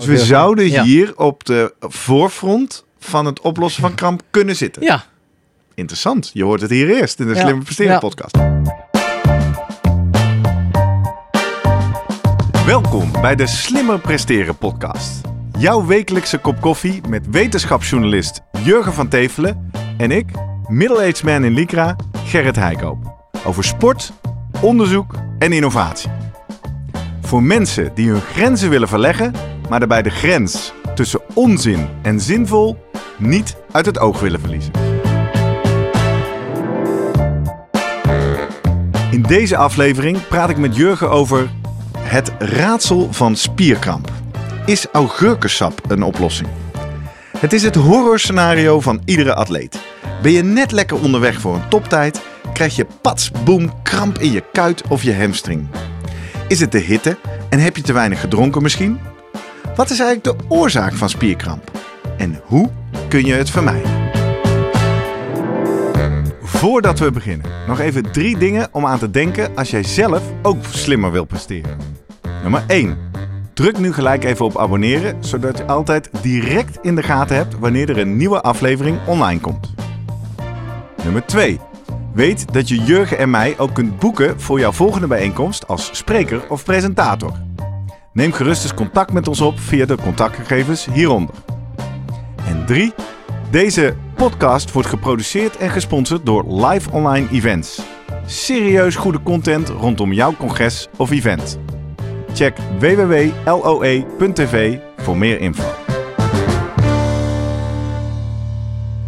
Dus we zouden hier op de voorfront van het oplossen van kramp kunnen zitten. Ja. Interessant. Je hoort het hier eerst in de Slimme Presteren Ja. podcast. Welkom bij de Slimmer Presteren podcast. Jouw wekelijkse kop koffie met wetenschapsjournalist Jurgen van Tevelen en ik, middle-aged man in Lycra, Gerrit Heikoop. Over sport, onderzoek en innovatie. Voor mensen die hun grenzen willen verleggen, maar daarbij de grens tussen onzin en zinvol niet uit het oog willen verliezen. In deze aflevering praat ik met Jurgen over het raadsel van spierkramp. Is augurkensap een oplossing? Het is het horrorscenario van iedere atleet. Ben je net lekker onderweg voor een toptijd, krijg je pats, boem, kramp in je kuit of je hamstring. Is het de hitte en heb je te weinig gedronken misschien? Wat is eigenlijk de oorzaak van spierkramp? En hoe kun je het vermijden? Voordat we beginnen, nog even drie dingen om aan te denken als jij zelf ook slimmer wil presteren. Nummer 1. Druk nu gelijk even op abonneren, zodat je altijd direct in de gaten hebt wanneer er een nieuwe aflevering online komt. Nummer 2. Weet dat je Jurgen en mij ook kunt boeken voor jouw volgende bijeenkomst als spreker of presentator. Neem gerust eens contact met ons op via de contactgegevens hieronder. En 3. Deze podcast wordt geproduceerd en gesponsord door Live Online Events. Serieus goede content rondom jouw congres of event. Check www.loe.tv voor meer info.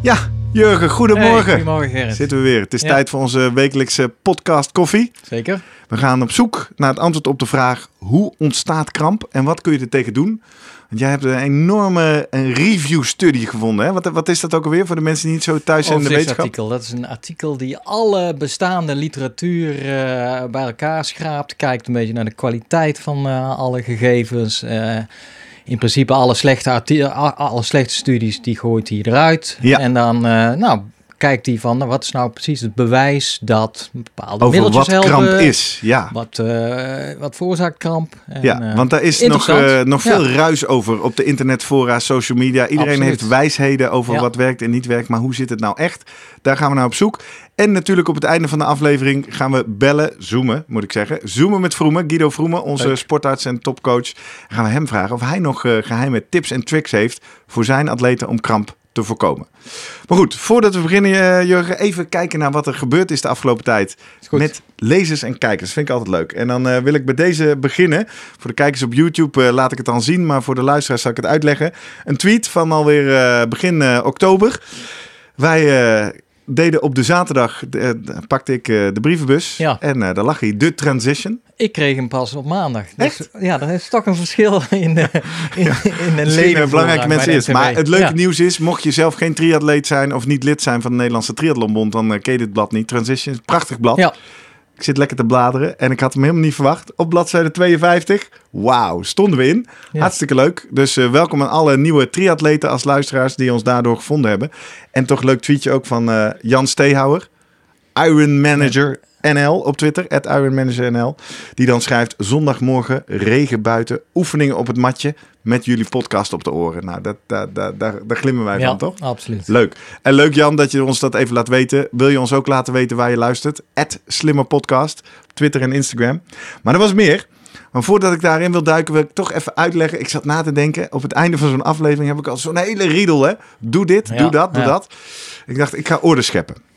Ja, Jurgen, goedemorgen. Hey, goedemorgen Gerrit. Zitten we weer. Het is Ja. tijd voor onze wekelijkse podcast koffie. Zeker. We gaan op zoek naar het antwoord op de vraag: hoe ontstaat kramp en wat kun je er tegen doen? Want jij hebt een enorme een review study gevonden. Hè? Wat, wat is dat ook alweer voor de mensen die niet zo thuis zijn in de wetenschap? Dat is een artikel die alle bestaande literatuur eh, bij elkaar schraapt. Kijkt een beetje naar de kwaliteit van eh, alle gegevens. Eh, in principe alle slechte, alle slechte studies, die gooit hij eruit. Ja. En dan eh, nou, kijkt hij van, nou, wat is nou precies het bewijs dat bepaalde Over middeltjes wat helpen. kramp is. Ja, Wat, eh, wat veroorzaakt kramp. En, ja eh, want daar is nog, eh, nog Ja. veel ruis over op de internetfora, social media. Iedereen Absoluut. heeft wijsheden over Ja. wat werkt en niet werkt. Maar hoe zit het nou echt? Daar gaan we naar op zoek. En natuurlijk op het einde van de aflevering gaan we bellen, zoomen moet ik zeggen. Zoomen met Vroemen, Guido Vroemen, onze Leuk. sportarts en topcoach. Dan gaan we hem vragen of hij nog eh, geheime tips en tricks heeft voor zijn atleten om kramp te voorkomen. Maar goed, voordat we beginnen, eh, Jurgen, even kijken naar wat er gebeurd is de afgelopen tijd. Met lezers en kijkers. Vind ik altijd leuk. En dan eh, wil ik bij deze beginnen. Voor de kijkers op YouTube eh, laat ik het dan zien, maar voor de luisteraars zal ik het uitleggen. Een tweet van alweer begin oktober. Wij deden op de zaterdag, eh, pakte ik eh, de brievenbus. Ja. En eh, daar lag hij, de transition. Ik kreeg hem pas op maandag. Dus, Echt? ja, er is toch een verschil in de, in, in een belangrijke mensen is. Maar het leuke nieuws is, mocht je zelf geen triatleet zijn of niet lid zijn van de Nederlandse Triathlonbond, dan ken je dit blad niet. Transition prachtig blad. Ja, Ik zit lekker te bladeren en ik had hem helemaal niet verwacht. Op bladzijde 52, wauw, stonden we in. Ja. Hartstikke leuk. Dus eh, welkom aan alle nieuwe triatleten als luisteraars die ons daardoor gevonden hebben. En toch leuk tweetje ook van eh, Jan Steehouwer, Iron Manager NL op Twitter, at Iron Manager NL. Die dan schrijft, zondagmorgen, regen buiten, oefeningen op het matje met jullie podcast op de oren. Nou, dat, daar, daar, daar, daar glimmen wij ja van, toch? absoluut. Leuk. En leuk Jan dat je ons dat even laat weten. Wil je ons ook laten weten waar je luistert? Slimmer Podcast. Twitter en Instagram. Maar er was meer. Maar voordat ik daarin wil duiken, wil ik toch even uitleggen. Ik zat na te denken. Op het einde van zo'n aflevering heb ik al zo'n hele riedel. Hè? Doe dit, Ja, doe dat, doe ja. dat. Ik dacht, ik ga orde scheppen.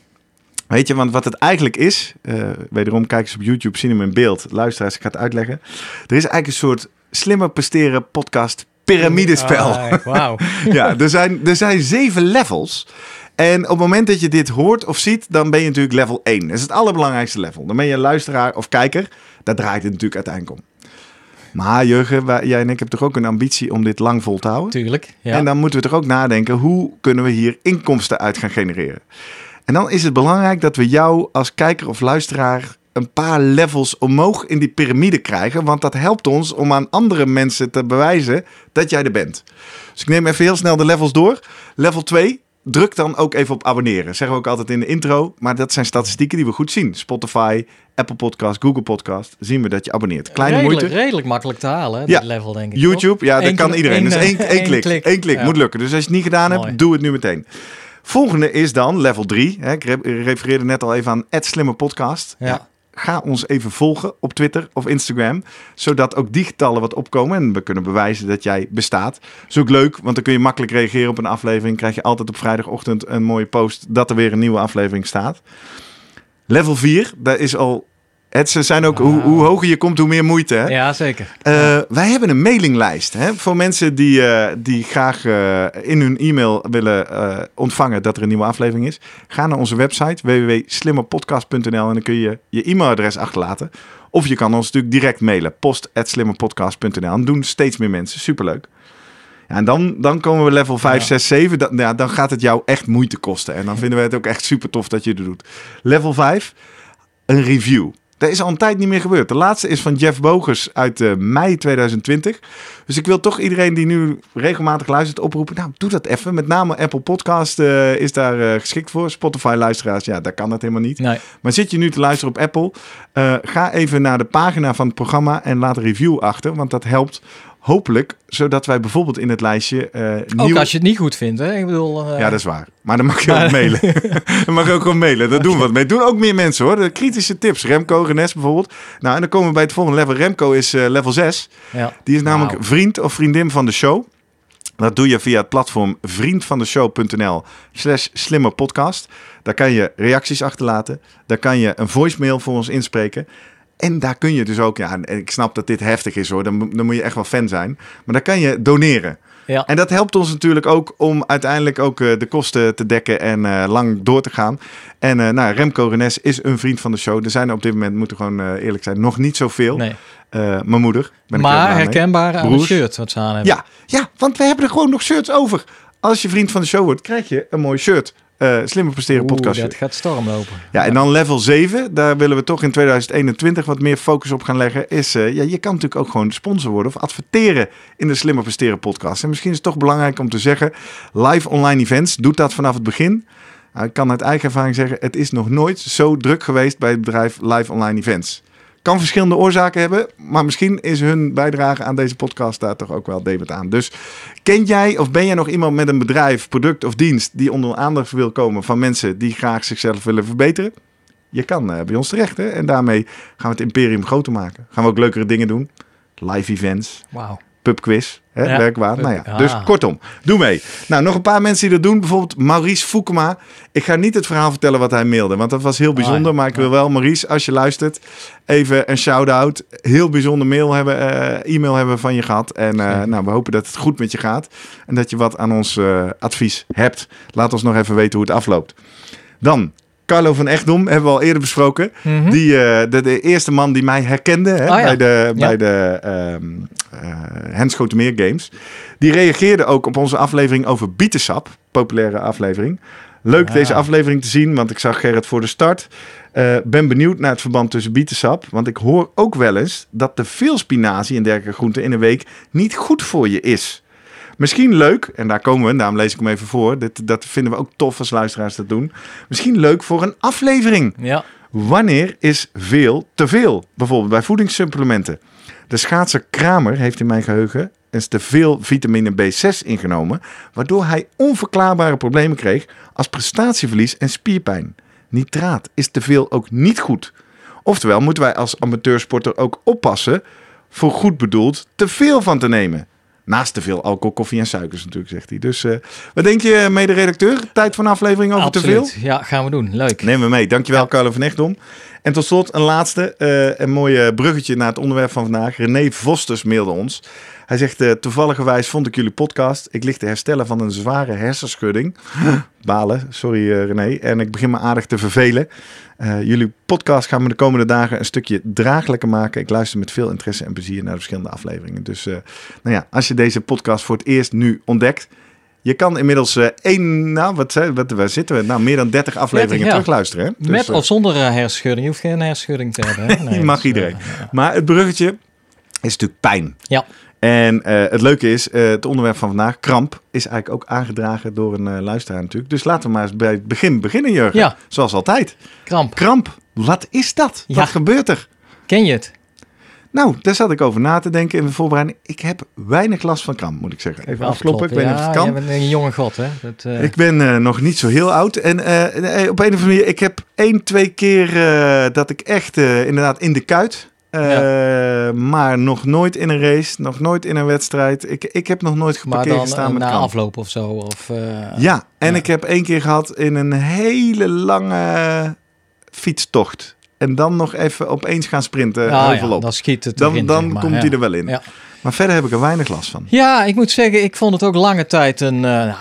Weet je, want wat het eigenlijk is, eh, wederom kijkers op YouTube zien hem in beeld. Luisteraars, ik ga het uitleggen. Er is eigenlijk een soort slimmer presteren podcast piramidespel. Ah, Wauw. ja, er zijn, er zijn zeven levels. En op het moment dat je dit hoort of ziet, dan ben je natuurlijk level 1. Dat is het allerbelangrijkste level. Dan ben je luisteraar of kijker. Daar draait het natuurlijk uiteindelijk om. Maar Jurgen, jij en ik hebben toch ook een ambitie om dit lang vol te houden? Tuurlijk. Ja. En dan moeten we toch ook nadenken, hoe kunnen we hier inkomsten uit gaan genereren? En dan is het belangrijk dat we jou als kijker of luisteraar een paar levels omhoog in die piramide krijgen. Want dat helpt ons om aan andere mensen te bewijzen dat jij er bent. Dus ik neem even heel snel de levels door. Level 2, druk dan ook even op abonneren. Zeggen we ook altijd in de intro. Maar dat zijn statistieken die we goed zien. Spotify, Apple Podcast, Google Podcast. Zien we dat je abonneert. Kleine redelijk, moeite. Redelijk makkelijk te halen, Ja. dit level denk ik. YouTube, ja, dat Eén kan iedereen. één, dus één, één één klik. klik. Eén klik Ja. moet lukken. Dus als je het niet gedaan Mooi. hebt, doe het nu meteen. Volgende is dan level 3. Hè. Ik re- refereerde net al even aan Slimme Podcast. Ja. Ga ons even volgen op Twitter of Instagram. Zodat ook die getallen wat opkomen. En we kunnen bewijzen dat jij bestaat. is ook leuk, want dan kun je makkelijk reageren op een aflevering. Krijg je altijd op vrijdagochtend een mooie post dat er weer een nieuwe aflevering staat. Level 4, daar is al... Het ze zijn ook, hoe, hoe hoger je komt, hoe meer moeite. Hè? Ja, zeker. Eh, wij hebben een mailinglijst hè, voor mensen die, eh, die graag eh, in hun e-mail willen ontvangen dat er een nieuwe aflevering is. Ga naar onze website www.slimmerpodcast.nl en dan kun je je e-mailadres achterlaten. Of je kan ons natuurlijk direct mailen, post.slimmerpodcast.nl. En doen steeds meer mensen, superleuk. Ja, en dan, dan komen we level 5, Ja. 6, 7. Dan, ja, dan gaat het jou echt moeite kosten. En dan vinden we het ook echt super tof dat je het doet. Level 5, een review. Dat is al een tijd niet meer gebeurd. De laatste is van Jeff Bogers uit eh, mei 2020. Dus ik wil toch iedereen die nu regelmatig luistert oproepen. Nou, doe dat even. Met name Apple Podcast eh, is daar eh, geschikt voor. Spotify luisteraars, ja, daar kan dat helemaal niet. Nee. Maar zit je nu te luisteren op Apple? ga even naar de pagina van het programma en laat een review achter. Want dat helpt hopelijk, zodat wij bijvoorbeeld in het lijstje eh Ook nieuw... als je het niet goed vindt, hè? Ik bedoel... eh, Ja, dat is waar. Maar dan mag je ook mailen. dan mag je ook gewoon mailen. Dat doen we wat mee. Doen ook meer mensen hoor. De kritische tips. Remco, Renes bijvoorbeeld. Nou, en dan komen we bij het volgende level. Remco is eh, level 6. ja. Die is namelijk vriend of vriendin van de show. Dat doe je via het platform vriendvandeshow.nl slash slimme podcast. Daar kan je reacties achterlaten. Daar kan je een voicemail voor ons inspreken. En daar kun je dus ook, ja, en ik snap dat dit heftig is hoor, dan, dan moet je echt wel fan zijn. Maar daar kan je doneren. Ja. En dat helpt ons natuurlijk ook om uiteindelijk ook eh, de kosten te dekken en eh, lang door te gaan. En eh, nou, Remco Renes is een vriend van de show. Er zijn er op dit moment, moeten we gewoon eerlijk zijn, nog niet zoveel. Nee. Mijn moeder. Ben Maar herkenbaar aan het shirt wat ze aan hebben. Ja, ja, want we hebben er gewoon nog shirts over. Als je vriend van de show wordt, krijg je een mooi shirt. Eh Slimmer Presteren Oeh, podcast dat shirt. gaat storm lopen. Ja, en dan level 7, daar willen we toch in 2021 wat meer focus op gaan leggen. Is, eh, ja, je kan natuurlijk ook gewoon sponsor worden of adverteren in de Slimmer Presteren podcast. En misschien is het toch belangrijk om te zeggen, live online events, doet dat vanaf het begin. Nou, ik kan uit eigen ervaring zeggen, het is nog nooit zo druk geweest bij het bedrijf live online events. Kan verschillende oorzaken hebben, maar misschien is hun bijdrage aan deze podcast daar toch ook wel debet aan. Dus ken jij of ben jij nog iemand met een bedrijf, product of dienst die onder aandacht wil komen van mensen die graag zichzelf willen verbeteren? Je kan eh, bij ons terecht hè? en daarmee gaan we het imperium groter maken. Gaan we ook leukere dingen doen. Live events, Wauw. Pubquiz, hè, Ja, Nou ja, ah. dus kortom, doe mee. Nou, nog een paar mensen die dat doen. Bijvoorbeeld Maurice Foukema. Ik ga niet het verhaal vertellen wat hij mailde, want dat was heel bijzonder. Ah, ja. Maar ik wil wel, Maurice, als je luistert, even een shout-out. Heel bijzonder mail hebben, eh, e-mail hebben van je gehad. En eh, nou, we hopen dat het goed met je gaat. En dat je wat aan ons eh, advies hebt. Laat ons nog even weten hoe het afloopt. Dan... Carlo van Echtdom hebben we al eerder besproken. Mhm. Die, eh, de, de eerste man die mij herkende hè, ja. bij de, Ja. bij de Schotemeer Games. Die reageerde ook op onze aflevering over bietensap. Populaire aflevering. Leuk Ah. deze aflevering te zien, want ik zag Gerrit voor de start. Eh, ben benieuwd naar het verband tussen bietensap. Want ik hoor ook wel eens dat te veel spinazie en dergelijke groenten in een week niet goed voor je is. Misschien leuk, en daar komen we, daarom lees ik hem even voor. Dit, dat vinden we ook tof als luisteraars dat doen. Misschien leuk voor een aflevering. Ja. Wanneer is veel te veel? Bijvoorbeeld bij voedingssupplementen. De schaatser Kramer heeft in mijn geheugen eens te veel vitamine B6 ingenomen, waardoor hij onverklaarbare problemen kreeg als prestatieverlies en spierpijn. Nitraat is te veel ook niet goed. Oftewel moeten wij als amateursporter ook oppassen voor goed bedoeld te veel van te nemen. Naast te veel alcohol, koffie en suikers natuurlijk, zegt hij. Dus eh, wat denk je, mede-redacteur? Tijd voor een aflevering over te veel? Ja, gaan we doen. Leuk. Neem me mee. Dankjewel, Carlo van Echtdom. En tot slot een laatste, eh, een mooie bruggetje naar het onderwerp van vandaag. René Vosters mailde ons. Hij zegt, eh toevalligerwijs vond ik jullie podcast. Ik lig te herstellen van een zware hersenschudding. Balen, sorry eh, René. En ik begin me aardig te vervelen. Eh, jullie podcast gaan me de komende dagen een stukje draaglijker maken. Ik luister met veel interesse en plezier naar de verschillende afleveringen. Dus nou ja, als je deze podcast voor het eerst nu ontdekt... Je kan inmiddels één, nou wat, wat waar zitten we? Nou, meer dan 30 afleveringen 30, ja. terugluisteren. Hè? Dus, Met of zonder hersenschudding. Je hoeft geen hersenschudding te hebben. Hè? Nee, mag iedereen. ja. Maar het bruggetje is natuurlijk pijn. Ja. En eh, het leuke is, eh, het onderwerp van vandaag, kramp, is eigenlijk ook aangedragen door een eh, luisteraar natuurlijk. Dus laten we maar eens bij het begin beginnen, Jurgen. Ja. Zoals altijd. Kramp. Kramp, wat is dat? Ja. Wat gebeurt er? Ken je het? Nou, daar zat ik over na te denken in de voorbereiding. Ik heb weinig last van kramp, moet ik zeggen. Even afkloppen, ik weet niet of het kan. je bent een jonge god, hè? Dat, Ik ben nog niet zo heel oud. En op een of andere manier, ik heb één, twee keer dat ik echt inderdaad in de kuit. Eh, Maar nog nooit in een race, nog nooit in een wedstrijd. Ik, ik heb nog nooit geparkeerd gestaan eh, met na kramp. afloop of zo. Of, eh, Ja, en Ja. ik heb één keer gehad in een hele lange fietstocht. En dan nog even opeens gaan sprinten, ah, ja, dan schiet het Dan, erin, dan zeg maar, komt ja. hij er wel in. Ja. Maar verder heb ik er weinig last van. Ja, ik moet zeggen, ik vond het ook lange tijd een... eh,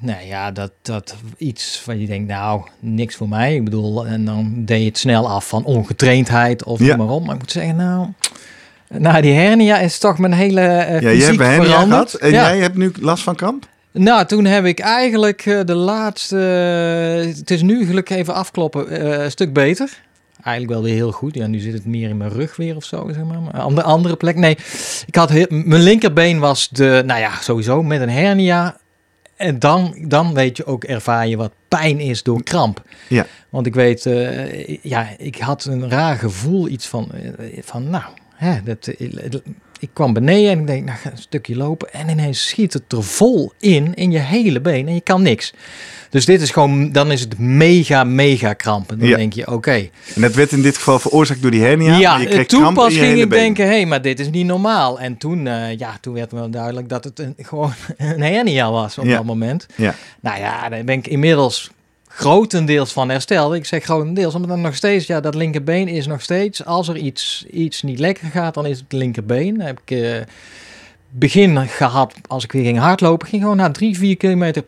nou ja, dat, dat iets van je denkt, nou, niks voor mij. Ik bedoel, en dan deed je het snel af van ongetraindheid of Ja. maar op. Maar ik moet zeggen, nou... Nou, die hernia is toch mijn hele eh Ja, fysiek hebt veranderd. gehad en ja. jij hebt nu last van kramp? Nou, toen heb ik eigenlijk eh, de laatste... het is nu gelukkig even afkloppen, eh, een stuk beter. Eigenlijk wel weer heel goed. Ja, nu zit het meer in mijn rug weer of zo, zeg maar. Maar aan de andere plek, nee. Ik had heel- mijn linkerbeen was de... Nou ja, sowieso met een hernia. En dan, dan weet je ook, ervaar je wat pijn is door kramp. Ja. Want ik weet, eh, ja, ik had een raar gevoel, iets van, eh, van nou, hè, dat, eh, ik kwam beneden en ik denk, nou, ga een stukje lopen. En ineens schiet het er vol in, in je hele been en je kan niks. Dus dit is gewoon, dan is het mega, mega kramp. En dan Ja. denk je, oké. En dat werd in dit geval veroorzaakt door die hernia. Ja, maar je kreeg toen pas je ging ik been. denken, hé, hey, maar dit is niet normaal. En toen, eh, ja, toen werd wel duidelijk dat het een, gewoon een hernia was op Ja. dat moment. Ja. Nou ja, daar ben ik inmiddels grotendeels van hersteld. Ik zeg grotendeels, omdat dan nog steeds, ja, dat linkerbeen is nog steeds, als er iets, iets niet lekker gaat, dan is het linkerbeen. Dan heb ik eh, begin gehad, als ik weer ging hardlopen, ging gewoon na drie, vier kilometer,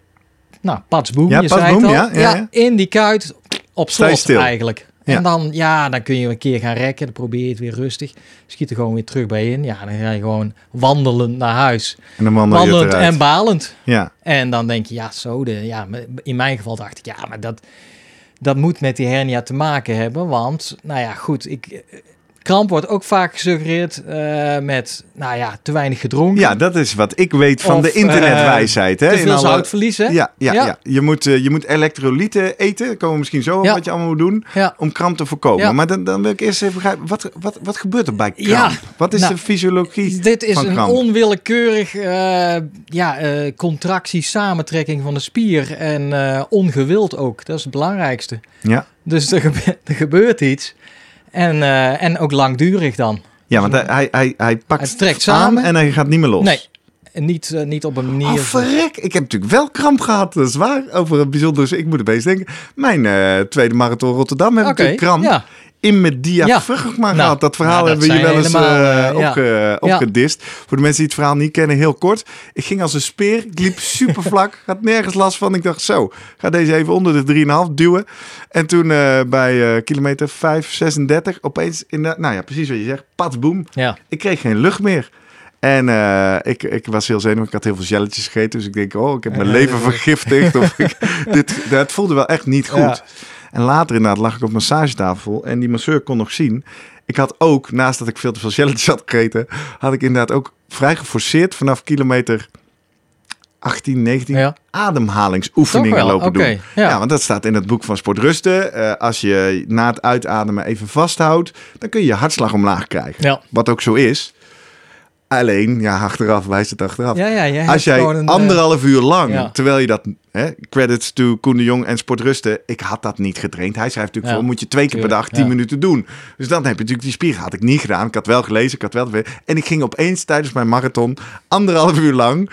nou, patsboom, Ja, je zei patsboom, het al. ja, ja, ja. in die kuit, op slot eigenlijk. Ja. En dan, ja, dan kun je een keer gaan rekken, dan probeer je het weer rustig. Schiet er gewoon weer terug bij in. Ja, dan ga je gewoon wandelend naar huis. En dan wandel Wandelend en balend. Ja, En dan denk je, ja, zo de, ja, in mijn geval dacht ik, ja, maar dat, dat moet met die hernia te maken hebben. Want, nou ja, goed, ik, kramp wordt ook vaak gesuggereerd eh, met, nou ja, te weinig gedronken. ja, dat is wat ik weet van Of, de internetwijsheid. hè, te veel alle- zoutverlies, hè? Ja, ja, Ja. ja. Je, moet, eh, je moet elektrolyten eten. Daar komen we misschien zo op Ja. wat je allemaal moet doen. Om kramp te voorkomen. Maar dan, dan wil ik eerst even begrijpen. Wat, wat, wat gebeurt er bij kramp? Ja, Wat is nou, de fysiologie Dit is van een kramp? onwillekeurig eh, ja, eh, contractie, samentrekking van de spier. En eh, ongewild ook. Dat is het belangrijkste. Ja. Dus er, gebe- er gebeurt iets. En, eh, en ook langdurig dan. ja, want hij, hij, hij, hij pakt Hij trekt aan samen. en hij gaat niet meer los. Nee, niet, eh, niet op een manier... Oh, verrek. Ik heb natuurlijk wel kramp gehad. Dat is waar. Over een bijzonder... Ik moet opeens denken. Mijn eh, tweede marathon Rotterdam heb ik natuurlijk kramp. ja. In mijn diafragma Nou, gehad. Dat verhaal nou, dat hebben we hier wel eens helemaal, eh, eh, ja. opgedist. Voor de mensen die het verhaal niet kennen, heel kort. Ik ging als een speer. Ik liep super vlak. Had nergens last van. Ik dacht zo, ga deze even onder de 3,5 duwen. En toen eh, bij kilometer 5, 36 opeens in de... Nou ja, precies wat je zegt. Patsboom. Ja, Ik kreeg geen lucht meer. En ik, ik was heel zenuwachtig. Ik had heel veel jelletjes gegeten. Dus ik denk, oh, ik heb mijn leven vergiftigd. Of ik, dit, het voelde wel echt niet goed. Ja. En later inderdaad lag ik op massagetafel. En die masseur kon nog zien. Ik had ook, naast dat ik veel te veel jelletjes had gegeten... had ik inderdaad ook vrij geforceerd vanaf kilometer 18, 19... ja. ademhalingsoefeningen lopen doen. ja. Ja. want dat staat in het boek van Sportrusten. Eh als je na het uitademen even vasthoudt... dan kun je je hartslag omlaag krijgen. Ja. Wat ook zo is. Alleen, ja, achteraf wijst het achteraf. Ja, ja, jij Als jij een, eh, anderhalf uur lang, ja. terwijl je dat, hè, credits to Koen de Jong en Sportrusten, ik had dat niet getraind. Hij schrijft natuurlijk voor, moet je twee keer per dag tien minuten doen. Dus dan heb je natuurlijk die spier. Had ik niet gedaan. Ik had wel gelezen, ik had wel... En ik ging opeens tijdens mijn marathon, anderhalf uur lang,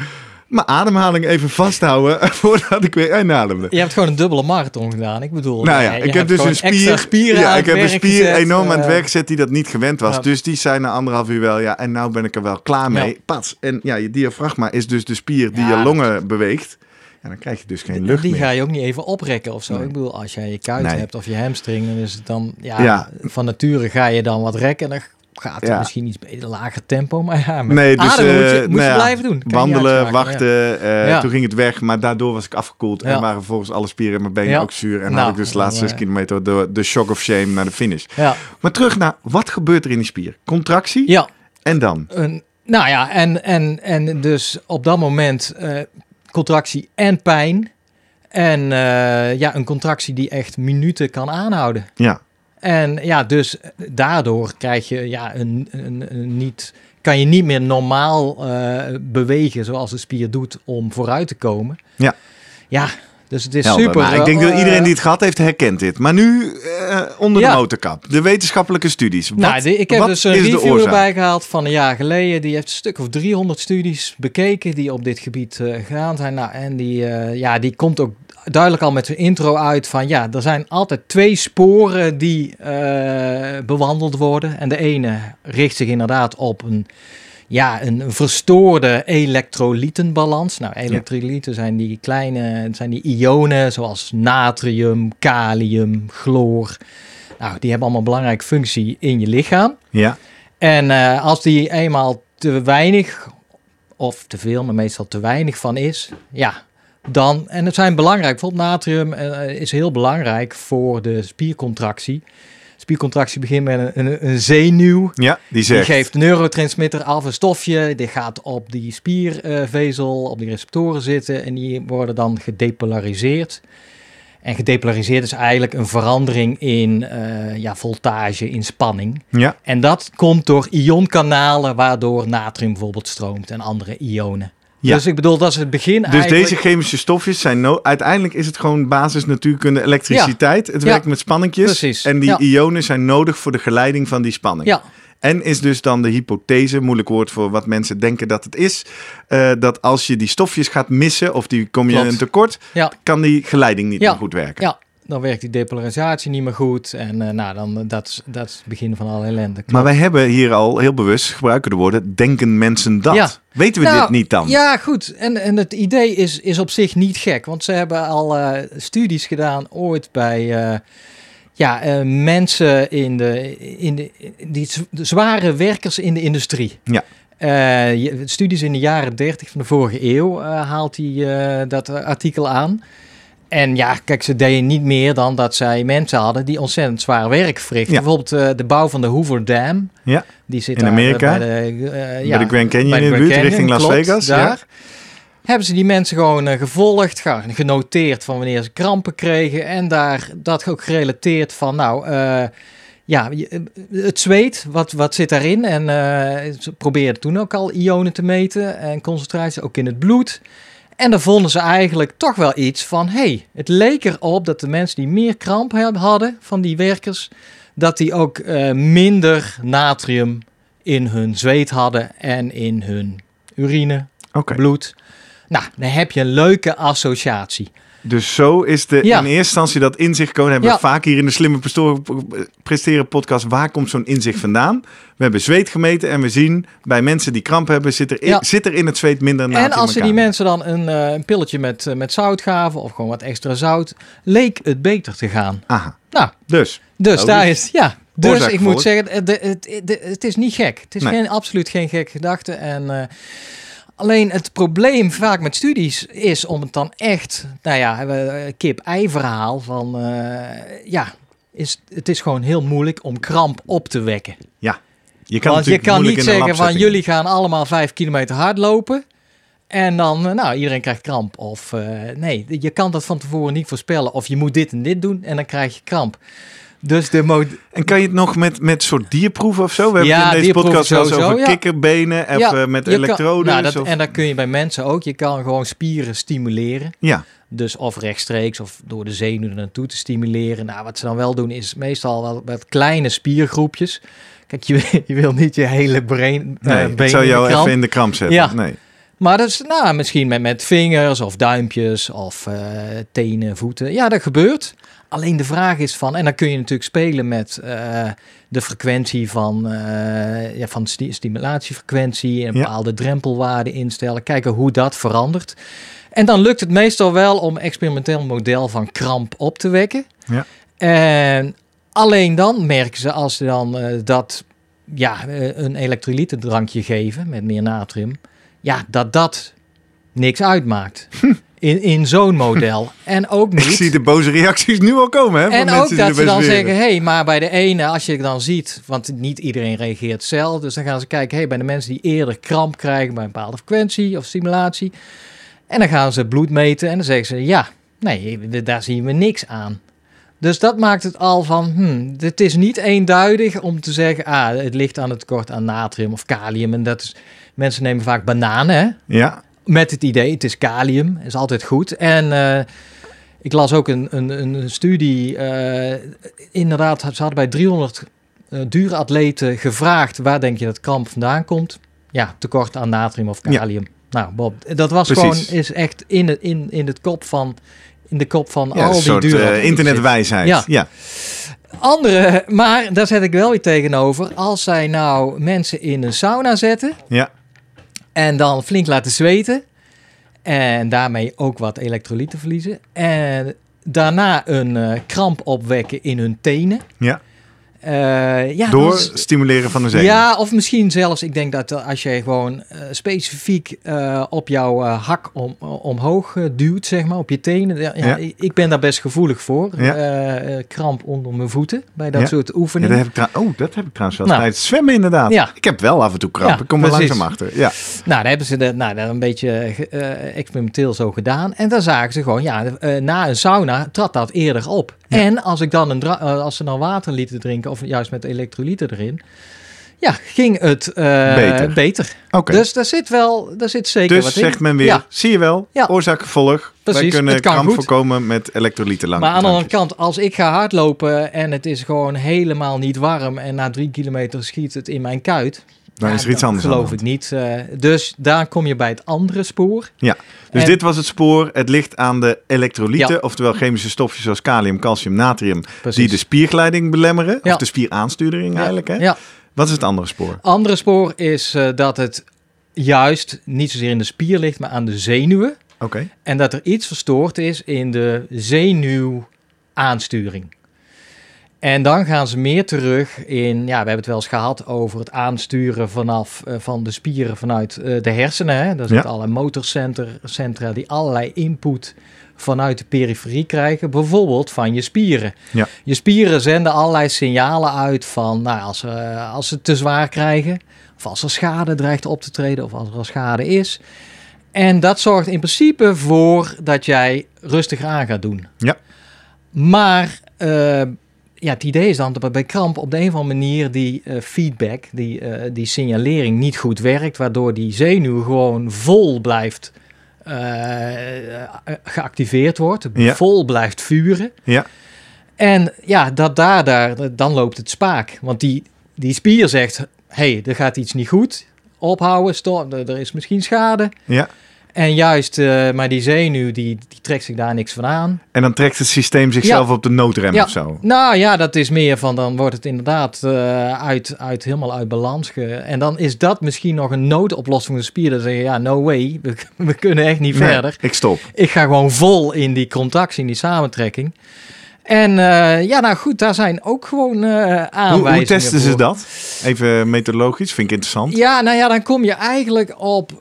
mijn ademhaling even vasthouden voordat ik weer inademde. Je hebt gewoon een dubbele marathon gedaan. Ik bedoel, Nou ja, je ik heb dus een spier. ja, ik heb een spier gezet, enorm aan het eh, werk gezet die dat niet gewend was. Ja. Dus die zijn na anderhalf uur wel, ja, en nou ben ik er wel klaar mee. Ja. Pats. En ja, je diafragma is dus de spier die Ja, je longen beweegt. Ja, dan krijg je dus geen lucht die meer. ga je ook niet even oprekken of zo. Nee. Ik bedoel, als jij je kuit Nee. hebt of je hamstring, dan is het dan, ja, Ja. van nature ga je dan wat rekken. En dan gaat Ja. misschien iets beter, lager tempo. Maar ja, met Nee, dus ademen moet je, moet nou je ja, blijven doen. Kan Wandelen, ja. wachten. eh, Ja. Toen ging het weg, maar daardoor was ik afgekoeld. En waren volgens alle spieren in mijn benen ook zuur. En Nou, had ik dus de laatste dan, zes eh, kilometer de, de shock of shame naar de finish. Ja, Maar terug naar, wat gebeurt er in die spier? Contractie ja en dan? een, Nou ja, en, en, en dus op dat moment contractie en pijn. En ja, een contractie die echt minuten kan aanhouden. Ja. En ja, dus daardoor krijg je ja, een, een, een niet, kan je niet meer normaal eh, bewegen zoals de spier doet om vooruit te komen. Ja. Ja, dus het is Helder. super. Nou, ik denk dat eh, iedereen die het gehad heeft, herkent dit. Maar nu eh, onder de motorkap. De wetenschappelijke studies. Wat, nou, de- ik heb dus een review erbij gehaald van een jaar geleden. Die heeft een stuk of 300 studies bekeken die op dit gebied eh, gedaan zijn. Nou, en die, eh, ja, die komt ook duidelijk al met zijn intro uit van ja, er zijn altijd twee sporen die eh, bewandeld worden. En de ene richt zich inderdaad op een, ja, een verstoorde elektrolytenbalans. Nou, elektrolyten zijn die kleine, zijn die ionen zoals natrium, kalium, chloor. Nou, die hebben allemaal een belangrijke functie in je lichaam. Ja, En eh, als die eenmaal te weinig, of te veel, maar meestal te weinig van is, ja, dan, en het zijn belangrijk, bijvoorbeeld natrium eh, is heel belangrijk voor de spiercontractie. Spiercontractie begint met een, een, een zenuw. ja die Die zegt. geeft neurotransmitter af, een stofje. Die gaat op die spiervezel, op die receptoren zitten. En die worden dan gedepolariseerd. En gedepolariseerd is eigenlijk een verandering in eh, ja, voltage, in spanning. Ja, En dat komt door ionkanalen, waardoor natrium bijvoorbeeld stroomt en andere ionen. Ja. Dus ik bedoel, dat is het begin dus eigenlijk. deze chemische stofjes zijn... No uiteindelijk is het gewoon basis natuurkunde elektriciteit. Het Ja. werkt met spanningjes. Precies. En die Ja. ionen zijn nodig voor de geleiding van die spanning. Ja, En is dus dan de hypothese, moeilijk woord voor wat mensen denken dat het is, eh, dat als je die stofjes gaat missen of die kom je Klopt. een tekort, ja, kan die geleiding niet Ja. meer goed werken. ja. Dan werkt die depolarisatie niet meer goed. En eh, nou, dan, dat, is, dat is het begin van alle ellende. Maar wij hebben hier al heel bewust, gebruiken de woorden, denken mensen dat. Ja. Weten we Nou, dit niet dan? Ja, goed. En, en het idee is, is op zich niet gek. Want ze hebben al eh, studies gedaan ooit bij eh, ja, eh, mensen in de, in de, die de zware werkers in de industrie. Ja. Eh, studies in de jaren 30 van de vorige eeuw eh, haalt hij eh, dat artikel aan. En ja, kijk, ze deden niet meer dan dat zij mensen hadden die ontzettend zwaar werk verrichten. Ja. Bijvoorbeeld eh, de bouw van de Hoover Dam. Ja. Die zit In daar, Amerika? Bij de, eh, Bij de Grand Canyon de in de buurt, richting Las klopt, Vegas. Daar Ja. hebben ze die mensen gewoon eh, gevolgd, ge- genoteerd van wanneer ze krampen kregen. En daar dat ook gerelateerd van, nou, eh, ja, eh, het zweet, wat, wat zit daarin? En eh, ze probeerden toen ook al ionen te meten en concentratie, ook in het bloed. En dan vonden ze eigenlijk toch wel iets van, hey, het leek erop dat de mensen die meer kramp hadden van die werkers, dat die ook eh, minder natrium in hun zweet hadden en in hun urine, bloed. Nou, dan heb je een leuke associatie. Dus zo is de Ja. in eerste instantie dat inzicht komen. Hebben Ja. we vaak hier in de Slimme Presteren podcast. Waar komt zo'n inzicht vandaan? We hebben zweet gemeten en we zien bij mensen die kramp hebben, zit er in, Ja. zit er in het zweet minder natrium. en als ze die mensen dan een, eh, een pilletje met, eh, met zout gaven of gewoon wat extra zout, leek het beter te gaan. Aha, Nou, dus. dus Oh, daar dus is, ja. Dus oorzaak ik moet zeggen, het, het, het, het is niet gek. Het is Nee. geen, absoluut geen gekke gedachte. En, eh, alleen het probleem vaak met studies is om het dan echt, nou ja, eh, kip-ei verhaal van, eh, ja, is, het is gewoon heel moeilijk om kramp op te wekken. Je kan Want je kan niet zeggen van jullie gaan allemaal vijf kilometer hardlopen. En dan, eh, nou, iedereen krijgt kramp. Of eh, nee, je kan dat van tevoren niet voorspellen. Of je moet dit en dit doen en dan krijg je kramp. Dus de En kan je het nog met, met soort dierproeven of zo? We hebben Ja, in deze podcast wel over ja. kikkerbenen, even Ja, met kan- elektroden. nou, dat, of- en dat kun je bij mensen ook. Je kan gewoon spieren stimuleren. Ja, Dus of rechtstreeks of door de zenuwen naartoe te stimuleren. Nou, wat ze dan wel doen is meestal wel wat kleine spiergroepjes. Kijk, je, je wil niet je hele brain, eh, nee, been ik zou jou even in de kramp zetten. Ja. Nee. Maar dat is nou, misschien met, met vingers of duimpjes of eh, tenen, voeten. Ja, dat gebeurt. Alleen de vraag is van, en dan kun je natuurlijk spelen met eh, de frequentie van, eh ja, van sti- stimulatiefrequentie en Ja. bepaalde drempelwaarden instellen. Kijken hoe dat verandert. En dan lukt het meestal wel om een experimenteel model van kramp op te wekken. Ja. En alleen dan merken ze als ze dan eh, dat ja, een elektrolytendrankje geven met meer natrium, ja, dat dat niks uitmaakt. In, in zo'n model. En ook Ik niet. zie de boze reacties nu al komen, hè? van En mensen ook die dat ze dan zeggen, hé, hey, maar bij de ene, als je het dan ziet, want niet iedereen reageert hetzelfde, dus dan gaan ze kijken, hé, hey, bij de mensen die eerder kramp krijgen bij een bepaalde frequentie of stimulatie, en dan gaan ze bloed meten en dan zeggen ze, ja, nee, daar zien we niks aan. Dus dat maakt het al van, hmm, het is niet eenduidig om te zeggen, ah, het ligt aan het tekort aan natrium of kalium. En dat is, mensen nemen vaak bananen, hè, Ja, met het idee, het is kalium, is altijd goed. En eh, ik las ook een, een, een studie, eh, inderdaad, ze hadden bij 300 eh dure atleten gevraagd, waar denk je dat kramp vandaan komt? Ja, tekort aan natrium of Ja. kalium. Nou, Bob, dat was Precies. gewoon, is echt in, het, in, in, het kop van, in de kop van ja al die soort dure internetwijsheid. Ja. Ja. Andere, maar daar zet ik wel weer tegenover. Als zij nou mensen in een sauna zetten Ja. En dan flink laten zweten en daarmee ook wat elektrolyten verliezen en daarna een eh, kramp opwekken in hun tenen. Ja. Eh, ja, Door stimuleren van de zenuw. ja, of misschien zelfs, ik denk dat eh, als je gewoon eh, specifiek op jouw hak om, omhoog duwt, zeg maar, op je tenen. Ja. Ik ben daar best gevoelig voor. Kramp onder mijn voeten bij dat soort Ja, oefeningen. dat heb ik oh, dat heb ik trouwens wel Nou. tijdens zwemmen inderdaad. Ja. Ik heb wel af en toe kramp. Ik kom er langzaam achter. Ja. Nou, daar hebben ze de, nou, dat een beetje experimenteel zo gedaan. En dan zagen ze gewoon, ja, na een sauna trad dat eerder op. En als, ik dan een als ze dan water lieten drinken, of juist met elektrolyten erin, ja, ging het eh, Beter. beter. Dus daar zit wel, daar zit zeker Dus wat in. zegt men weer, Ja. zie je wel, Ja. oorzaak gevolg. Wij Precies, kunnen kan kramp goed. voorkomen met elektrolyten lang. Maar aan de andere kant, als ik ga hardlopen en het is gewoon helemaal niet warm en na drie kilometer schiet het in mijn kuit. Dan ja, is er iets anders geloof ik niet. Eh, dus daar kom je bij het andere spoor. Ja, dus En- dit was het spoor. Het ligt aan de elektrolyten, Ja. oftewel chemische stofjes zoals kalium, calcium, natrium, Precies. die de spiergeleiding belemmeren, Ja. of de spieraansturing eigenlijk. Hè? Ja. Wat is het andere spoor? Andere spoor is eh, dat het juist niet zozeer in de spier ligt, maar aan de zenuwen. Oké, En dat er iets verstoord is in de zenuwaansturing. En dan gaan ze meer terug in, ja, we hebben het wel eens gehad over het aansturen vanaf eh, van de spieren vanuit eh, de hersenen. Hè? Daar zitten allerlei motorcentra die allerlei input vanuit de periferie krijgen, bijvoorbeeld van je spieren. Ja. Je spieren zenden allerlei signalen uit van, nou, als, ze als ze het te zwaar krijgen, of als er schade dreigt op te treden, of als er al schade is. En dat zorgt in principe voor dat jij rustiger aan gaat doen. Ja. Maar eh, ja, het idee is dan dat bij kramp op de een of andere manier die eh, feedback, die, eh, die signalering niet goed werkt, waardoor die zenuw gewoon vol blijft eh, geactiveerd wordt, Ja. vol blijft vuren. Ja. En ja, dat daar, daar, dan loopt het spaak. Want die, die spier zegt, hé, hey, er gaat iets niet goed. Ophouden, stop, er er is misschien schade. ja. En juist, eh, maar die zenuw, die, die trekt zich daar niks van aan. En dan trekt het systeem zichzelf op de noodrem Ja. of zo. Nou ja, dat is meer van, dan wordt het inderdaad eh, uit, uit, helemaal uit balans. Ge en dan is dat misschien nog een noodoplossing van de spier. Dan zeggen, ja, no way, we, we kunnen echt niet Nee, verder. ik stop. Ik ga gewoon vol in die contractie, in die samentrekking. En eh, ja, nou goed, daar zijn ook gewoon Hoe, aanwijzingen hoe testen ze dat? Even methodologisch, vind ik interessant. Ja, nou ja, dan kom je eigenlijk op,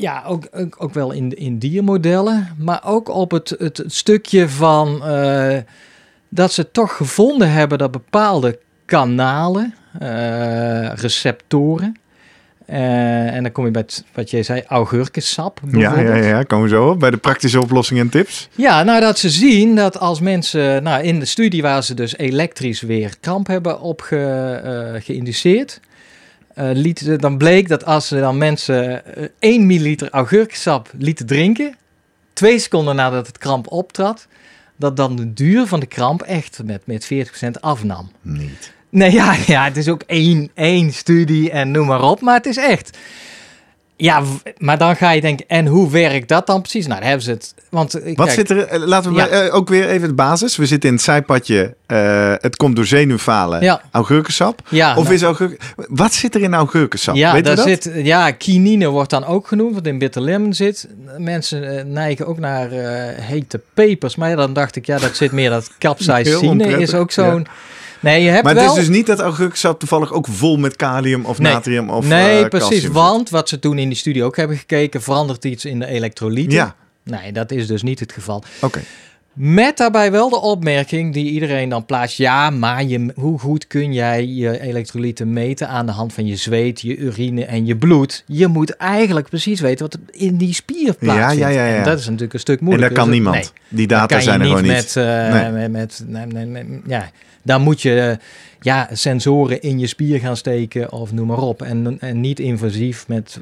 ja, ook, ook, ook wel in, in diermodellen, maar ook op het, het, het stukje van eh, dat ze toch gevonden hebben dat bepaalde kanalen, eh, receptoren, eh, en dan kom je bij het, wat jij zei, augurkensap Ja, ja, ja, komen we zo op. Bij de praktische oplossingen en tips. Ja, nou dat ze zien dat als mensen, nou in de studie waar ze dus elektrisch weer kramp hebben op eh, geïnduceerd, lieten ze- dan bleek dat als ze dan mensen eh, 1 milliliter augurkensap lieten drinken, twee seconden nadat het kramp optrad, dat dan de duur van de kramp echt met, met 40% afnam. Niet. Nee, ja, ja, het is ook één, één studie en noem maar op, maar het is echt. Ja, maar dan ga je denken, en hoe werkt dat dan precies? Nou, dan hebben ze het. Want eh, Wat kijk, zit er? eh, Laten we Ja. maar, eh, ook weer even de basis. We zitten in het zijpadje. het komt door zenuwfalen. Ja. Augurkensap. Ja, of nou, is augurk... Wat zit er in augurkensap? ja, Weet daar dat? zit, ja, quinine wordt dan ook genoemd, wat in bitter lemon zit. Mensen neigen ook naar hete pepers, maar ja, dan dacht ik, ja, dat zit meer dat capsaicine is ook zo'n Nee, je hebt Maar wel... het is dus niet dat augurkensap toevallig ook vol met kalium of Nee. natrium of nee, eh, precies. Want wat ze toen in die studie ook hebben gekeken, verandert iets in de elektrolyten? Ja, Nee, dat is dus niet het geval. oké. Met daarbij wel de opmerking die iedereen dan plaatst. Ja, maar je, hoe goed kun jij je elektrolyten meten aan de hand van je zweet, je urine en je bloed? Je moet eigenlijk precies weten wat er in die spier plaatsvindt. ja, ja, ja. En dat is natuurlijk een stuk En moeilijker. dat kan Dus niemand. nee, Die dat data zijn er gewoon niet met, eh, Nee. met, met, ja, daar moet je ja, sensoren in je spier gaan steken of noem maar op. En, en niet invasief met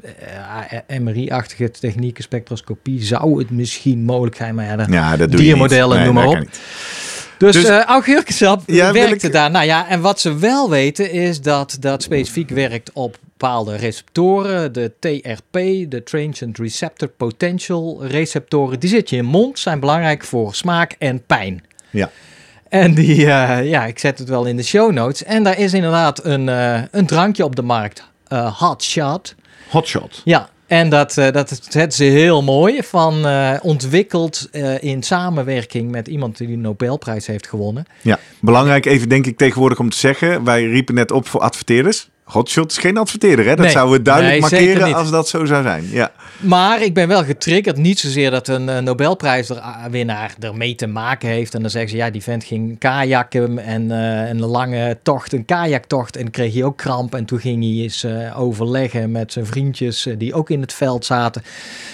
eh, MRI-achtige technieken, spectroscopie zou het misschien mogelijk zijn, maar ja, dat, Ja, dat doe Diermodellen, noem maar op. dus Dus- eh augurkensap Ja, werkte ik- daar. Nou ja, en wat ze wel weten is dat dat specifiek werkt op bepaalde receptoren. De TRP, de Transient Receptor Potential receptoren. Die zit je in je mond, zijn belangrijk voor smaak en pijn. Ja. En die, eh, ja, ik zet het wel in de show notes. En daar is inderdaad een, eh, een drankje op de markt. eh Hot Shot. Hotshot. Ja, en dat, dat zetten ze heel mooi. Van ontwikkeld in samenwerking met iemand die de Nobelprijs heeft gewonnen. Ja, belangrijk even denk ik tegenwoordig om te zeggen. Wij riepen net op voor adverteerders. Hotshot is geen adverteerder, hè? Dat Nee. zouden we duidelijk Nee, markeren als dat zo zou zijn. Ja, Maar ik ben wel getriggerd. Niet zozeer dat een eh, Nobelprijswinnaar ermee te maken heeft. En dan zeggen ze, ja, die vent ging kajakken en eh, een lange tocht, een kajaktocht. En kreeg hij ook kramp. En toen ging hij eens eh, overleggen met zijn vriendjes die ook in het veld zaten.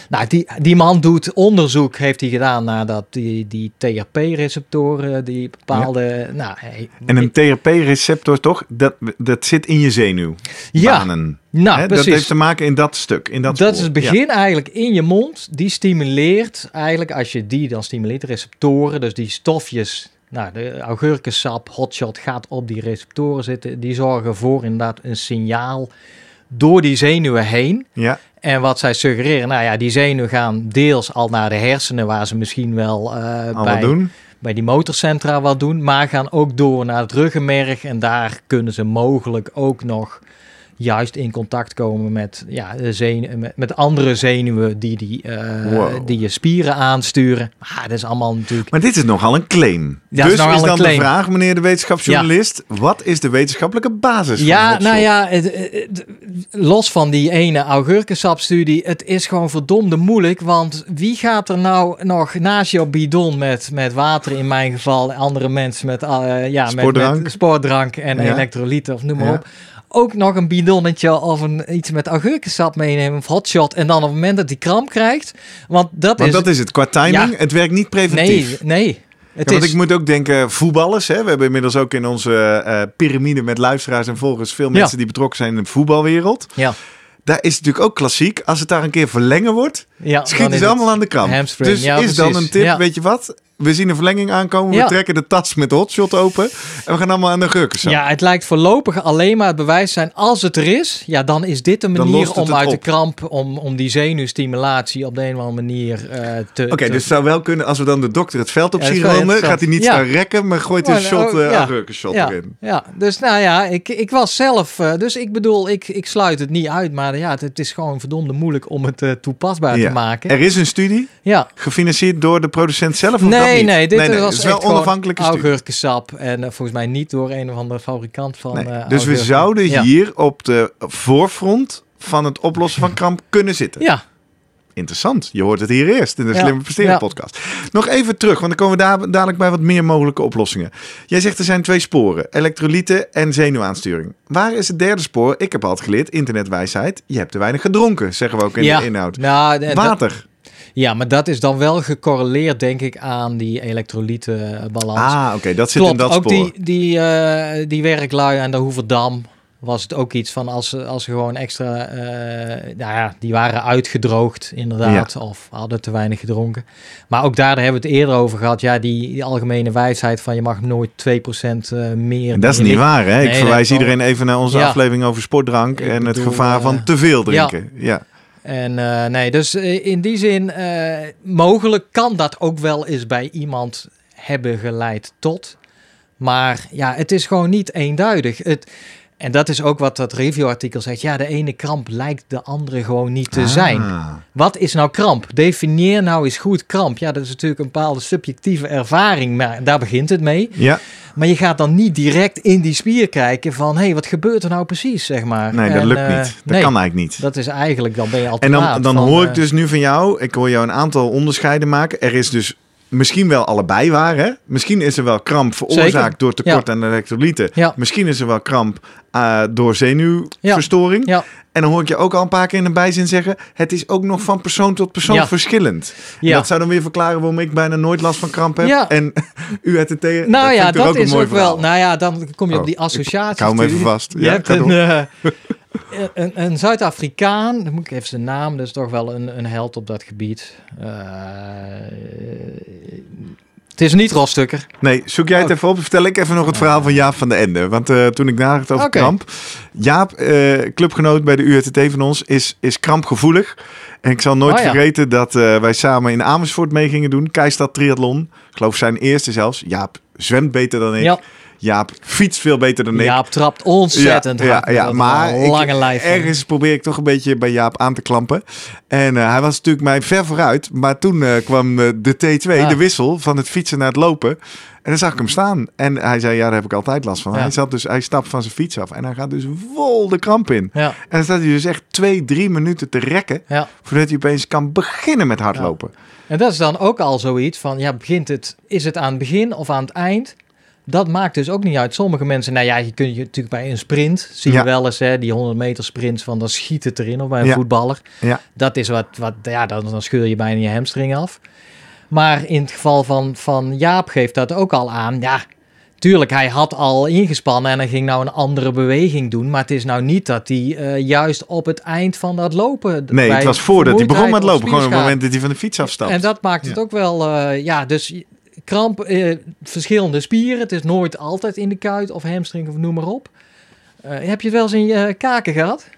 Nou, die, die man doet onderzoek, heeft hij gedaan naar dat, die, die TRP-receptoren, die bepaalde... Nou, en een TRP-receptor toch? Dat, dat zit in je zenuw. Ja, Banen. nou, precies. Dat heeft te maken in dat stuk. In dat, Dat, is het begin eigenlijk in je mond. Die stimuleert eigenlijk, als je die dan stimuleert, de receptoren, dus die stofjes. Nou, de augurkensap, hotshot gaat op die receptoren zitten. Die zorgen voor inderdaad een signaal door die zenuwen heen. Ja. En wat zij suggereren, nou ja, die zenuwen gaan deels al naar de hersenen, waar ze misschien wel allemaal bij, doen. Bij die motorcentra wat doen, maar gaan ook door naar het ruggenmerg. En daar kunnen ze mogelijk ook nog juist in contact komen met, ja, met, met andere zenuwen die, die, Wow. die je spieren aansturen. Maar dat is allemaal natuurlijk... Maar dit is nogal een claim. Ja, dus is is dan claim. de vraag, meneer de wetenschapsjournalist. Wat is de wetenschappelijke basis Ja, nou ja, het- het- los van die ene augurkensapstudie, het is gewoon verdomde moeilijk. Want wie gaat er nou nog naast jouw bidon met, met water, in mijn geval, andere mensen met, eh, ja, met, Sportdrank. met sportdrank en Ja. elektrolyten of noem maar op. Ook nog een bidonnetje of een, iets met augurkensap meenemen of hotshot. En dan op het moment dat die kramp krijgt. Want dat Want is... dat is het. Qua timing, Ja. het werkt niet nee, preventief. nee. Het Ja, want is, ik moet ook denken, voetballers. Hè? We hebben inmiddels ook in onze eh piramide met luisteraars en volgers veel Ja. mensen die betrokken zijn in de voetbalwereld. ja, Daar is het natuurlijk ook klassiek. Als het daar een keer verlengen wordt, ja, ze het allemaal aan de kramp. hamstring. Dus Ja, is dan een tip, Ja. weet je wat? We zien een verlenging aankomen. We trekken de tas met de hotshot open. En we gaan allemaal aan de gurkensap. Ja, het lijkt voorlopig alleen maar het bewijs zijn als het er is. Ja, dan is dit een manier om uit de kramp, om, om die zenuwstimulatie op de een of andere manier eh, te... Oké, dus het zou wel kunnen als we dan de dokter het veld op Ja, zien veld. Gaat hij niet Ja. staan rekken, maar gooit een Maar, shot, oh, eh ja. ja, erin. ja, dus nou ja, ik, ik was zelf, eh, dus ik bedoel, ik, ik sluit het niet uit, maar ja, het, het is gewoon verdomde moeilijk om het toepasbaar te maken. Er is een studie, ja. gefinancierd door de producent zelf? Of Nee, niet? nee, dit was het is wel onafhankelijke augurkensap en eh, volgens mij niet door een of andere fabrikant van Nee. eh, dus we zouden Ja. hier op de voorfront van het oplossen van kramp kunnen zitten. Ja, Interessant. Je hoort het hier eerst in de Ja. Slimme Presteren Ja. podcast. Nog even terug, want dan komen we daar dadelijk bij wat meer mogelijke oplossingen. Jij zegt er zijn twee sporen. Elektrolyten en zenuwaansturing. Waar is het derde spoor? Ik heb altijd geleerd, internetwijsheid. Je hebt te weinig gedronken, zeggen we ook in de inhoud. Nou, dat- Water. Ja, maar dat is dan wel gecorreleerd, denk ik, aan die elektrolytenbalans. Ah, oké. Dat zit Klopt, in dat ook spoor. die, die, eh, die werklui aan de Hoeverdam was het ook iets van als ze, als ze gewoon extra, eh, nou ja, die waren uitgedroogd inderdaad, of hadden te weinig gedronken. Maar ook daar, daar hebben we het eerder over gehad, ja, die, die algemene wijsheid van je mag nooit 2% eh, meer. En dat is niet waar, hè? Ik verwijs iedereen even naar onze Ja. aflevering over sportdrank Ik en het gevaar eh, van te veel drinken. Ja. En eh, nee, dus eh, in die zin, eh, mogelijk kan dat ook wel eens bij iemand hebben geleid tot. Maar ja, het is gewoon niet eenduidig. Het, En dat is ook wat dat reviewartikel zegt. Ja, de ene kramp lijkt de andere gewoon niet te zijn. Ah. Wat is nou kramp? Definieer nou eens goed kramp. Ja, dat is natuurlijk een bepaalde subjectieve ervaring, maar daar begint het mee. Ja, Maar je gaat dan niet direct in die spier kijken van... hé, hey, wat gebeurt er nou precies, zeg maar. nee, dat En, lukt eh, niet. Dat nee, kan eigenlijk niet. Dat is eigenlijk, dan ben je al te En dan, dan van, hoor eh, ik dus nu van jou, ik hoor jou een aantal onderscheiden maken. Er is dus misschien wel allebei waar, hè? Misschien is er wel kramp veroorzaakt Zeker. door tekort aan elektrolyten. Ja. Misschien is er wel kramp eh, door zenuwverstoring. Ja, En dan hoor ik je ook al een paar keer in een bijzin zeggen... het is ook nog van persoon tot persoon verschillend. Dat zou dan weer verklaren waarom ik bijna nooit last van kramp heb. En u het tegen. Nou ja, dat ook is ook wel... Nou ja, dan kom je Oh, op die ik- associatie. ik hou hem even vast. Je Ja, hebt een, door. eh, een, een Zuid-Afrikaan, dan moet ik even zijn naam, dat is toch wel een, een held op dat gebied. Eh, het is niet Rostukker. Nee, zoek jij het Oh. even op. Vertel ik even nog het verhaal van Jaap van de Ende. Want eh, toen ik nadacht over Oké. kramp. Jaap, clubgenoot bij de URTT van ons, is, is krampgevoelig. En ik zal nooit Oh ja. vergeten dat wij samen in Amersfoort mee gingen doen. Keistad Triathlon. Ik geloof zijn eerste zelfs. Jaap zwemt beter dan ik. Ja, Jaap fietst veel beter dan ik. Jaap trapt ontzettend ja, hard. Ja, ja, maar ik- lijf. ergens probeer ik toch een beetje bij Jaap aan te klampen. En eh, hij was natuurlijk mij ver vooruit. Maar toen eh, kwam eh, de T2, Ah. de wissel van het fietsen naar het lopen. En dan zag ik hem staan. En hij zei, ja, daar heb ik altijd last van. Ja. Hij, zat dus, hij stapt van zijn fiets af en hij gaat dus vol de kramp in. Ja, En dan staat hij dus echt twee, drie minuten te rekken... ja. voordat hij opeens kan beginnen met hardlopen. En dat is dan ook al zoiets van, ja, begint het, is het aan het begin of aan het eind? Dat maakt dus ook niet uit. Sommige mensen, nou ja, je kunt je natuurlijk bij een sprint, zie je Ja. wel eens, hè, die 100 meter sprints van, dan schiet het erin, of bij een Ja. voetballer. Ja. Dat is wat, wat ja, dan, dan scheur je bijna je hamstring af. Maar in het geval van, van Jaap geeft dat ook al aan, ja, tuurlijk, hij had al ingespannen en hij ging nou een andere beweging doen, maar het is nou niet dat hij eh, juist op het eind van dat lopen... Nee, het was voordat hij begon met lopen. Gewoon op het moment dat hij van de fiets afstapt. en dat maakt het Ja. ook wel, eh, ja, dus kramp, eh, verschillende spieren. Het is nooit altijd in de kuit of hamstring of noem maar op. Eh, heb je het wel eens in je kaken gehad?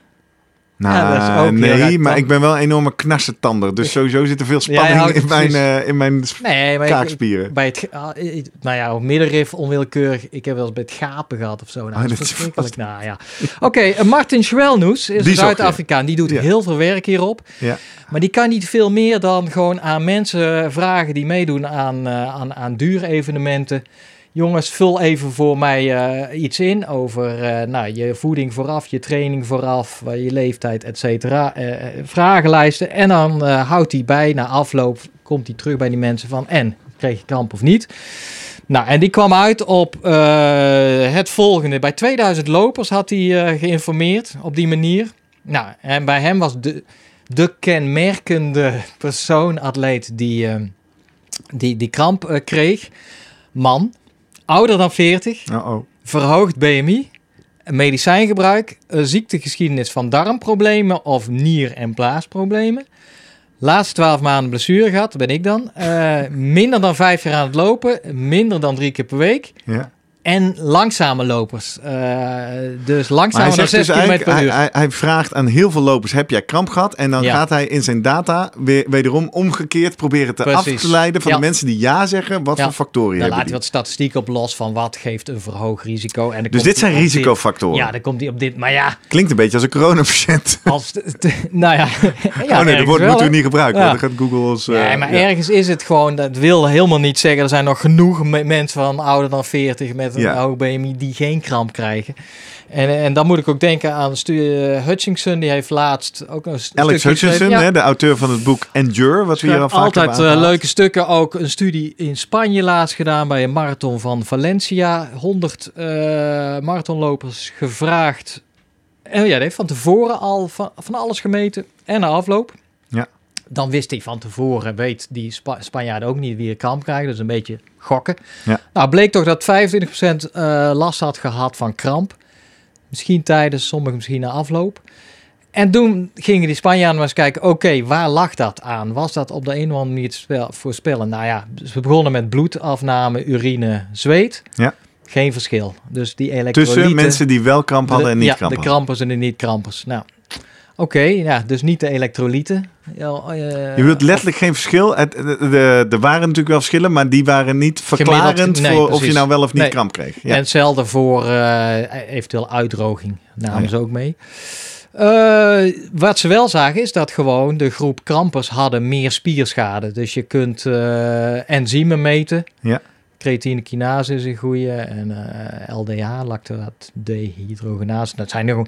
Nou, ook nee, maar ik ben wel een enorme knarsentander. Dus sowieso zit er veel spanning in, mijn, eh, in mijn Nee, maar ik- kaakspieren. bij het, ah, eh, nou ja, middenrif onwillekeurig. Ik heb wel eens bij het gapen gehad of zo. Nou, Oh, dat is verschrikkelijk. Nou ja. Oké, eh, Martin Schwelnoes is. Zuid-Afrikaan. Die doet Ja. heel veel werk hierop. Ja. Maar die kan niet veel meer dan gewoon aan mensen vragen die meedoen aan, eh aan, aan duurevenementen. Jongens, vul even voor mij eh, iets in over eh, nou, je voeding vooraf, je training vooraf, je leeftijd, et cetera. Eh, vragenlijsten. En dan houdt hij bij, na afloop komt hij terug bij die mensen van... en, kreeg je kramp of niet? Nou, en die kwam uit op het volgende. Bij 2000 lopers had hij geïnformeerd op die manier. Nou, en bij hem was de, de kenmerkende persoon, atleet, die, die, die kramp kreeg. Man, ouder dan 40, Uh-oh. verhoogd BMI, medicijngebruik, een ziektegeschiedenis van darmproblemen of nier- en blaasproblemen. Laatste 12 maanden blessure gehad, dat ben ik dan. Eh, minder dan vijf jaar aan het lopen, minder dan drie keer per week. Ja. En langzame lopers. Eh, dus Maar langzamer hij, dan zegt 6 dus km eigenlijk, per hij, uur. hij, hij vraagt aan heel veel lopers, heb jij kramp gehad? En dan Ja. gaat hij in zijn data weer, wederom omgekeerd proberen te af Precies. te leiden van Ja. de mensen die ja zeggen, wat Ja. voor factoren hebben laat hij wat statistiek op los van wat geeft een verhoogd risico. En Dus dit zijn dit- risicofactoren. Ja, dan komt hij op dit. Maar ja, Klinkt een beetje als een coronapatiënt. als. nou ja. oh nee, dat woord wel, moeten we niet gebruiken. Dan gaat Google ons... eh, Nee, maar ja. ergens is het gewoon, dat wil helemaal niet zeggen. Er zijn nog genoeg me- mensen van ouder dan 40 met een Ja. hoog BMI die geen kramp krijgen. En, en dan moet ik ook denken aan eh, Hutchinson, die heeft laatst ook een Alex. Hutchinson, hè, de auteur van het boek Endure, wat we hier al vaak altijd hebben eh, leuke stukken. Ook een studie in Spanje laatst gedaan bij een marathon van Valencia. 100 eh, marathonlopers gevraagd. En ja, die heeft van tevoren al van, van alles gemeten en na afloop. Dan wist hij van tevoren, weet die Spa Spanjaarden ook niet wie een kramp krijgen. Dus een beetje gokken. Ja. Nou, bleek toch dat 25% eh last had gehad van kramp. Misschien tijdens, sommigen misschien na afloop. En toen gingen die Spanjaarden maar eens kijken, oké, waar lag dat aan? Was dat op de een of andere manier te spel- voorspellen? Nou ja, dus we begonnen met bloedafname, urine, zweet. Ja. Geen verschil. Dus die elektrolyten... Tussen mensen die wel kramp hadden en niet ja, kramp de krampers en de niet-krampers. Nou, Oké, ja, dus niet de elektrolyten. Ja, eh, Je bedoelt letterlijk geen verschil. Er waren natuurlijk wel verschillen, maar die waren niet verklarend nee, voor of je nou wel of niet Nee. kramp kreeg. En Ja. hetzelfde voor eh, eventueel uitdroging. Namen Oh, ze ook mee. Eh, wat ze wel zagen is dat gewoon de groep krampers hadden meer spierschade. Dus je kunt eh, enzymen meten. Ja. Creatine kinase is een goede. En LDH, lactate-dehydrogenase. Dat zijn er gewoon...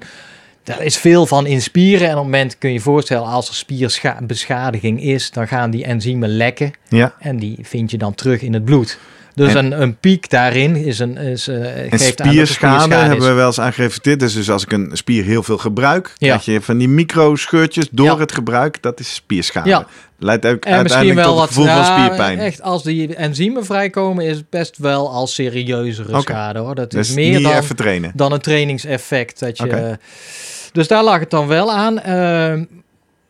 Daar is veel van in spieren. En op het moment kun je je voorstellen... als er spierbeschadiging is... dan gaan die enzymen lekken. ja. En die vind je dan terug in het bloed. Dus En- een, een piek daarin is een, is, eh, En geeft aan dat er spierschade hebben is. we wel eens aan gereflecteerd. Dus, dus als ik een spier heel veel gebruik, Ja. krijg je van die microscheurtjes door Ja. het gebruik. Dat is spierschade. Ja. Leidt ook En uiteindelijk wel tot wat het gevoel van nou, spierpijn. Echt, als die enzymen vrijkomen, is het best wel al serieuzere schade hoor. Dat dus is meer niet dan, even trainen. dan een trainingseffect. Dat je. Dus daar lag het dan wel aan. Ehm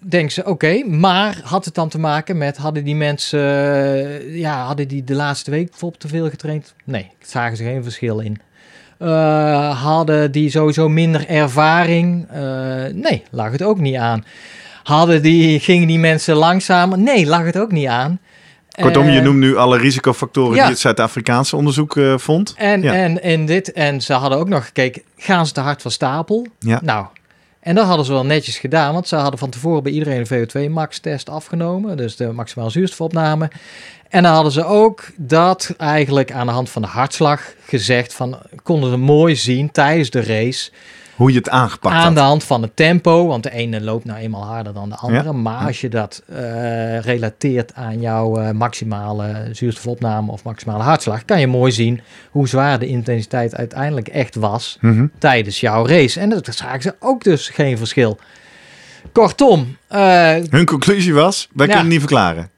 denk ze, oké, maar had het dan te maken met, hadden die mensen, eh, ja, hadden die de laatste week bijvoorbeeld te veel getraind? Nee, zagen ze geen verschil in. Eh, hadden die sowieso minder ervaring? Eh, nee, lag het ook niet aan. Hadden die, gingen die mensen langzamer? Nee, lag het ook niet aan. Kortom, je noemt nu alle risicofactoren ja. die het Zuid-Afrikaanse onderzoek vond. En, Ja. en, en, dit, en ze hadden ook nog gekeken, gaan ze te hard van stapel? Ja. Nou, en dat hadden ze wel netjes gedaan, want ze hadden van tevoren bij iedereen een VO2-max-test afgenomen, dus de maximale zuurstofopname. En dan hadden ze ook dat eigenlijk aan de hand van de hartslag gezegd van, konden ze mooi zien tijdens de race, Hoe je het aangepakt aan had. de hand van het tempo, want de ene loopt nou eenmaal harder dan de andere. Ja. Maar als je dat eh, relateert aan jouw eh, maximale zuurstofopname of maximale hartslag, kan je mooi zien hoe zwaar de intensiteit uiteindelijk echt was Mhm. tijdens jouw race. En dat zagen ze ook dus geen verschil. Kortom, eh, Hun conclusie was, wij Ja. kunnen het niet verklaren.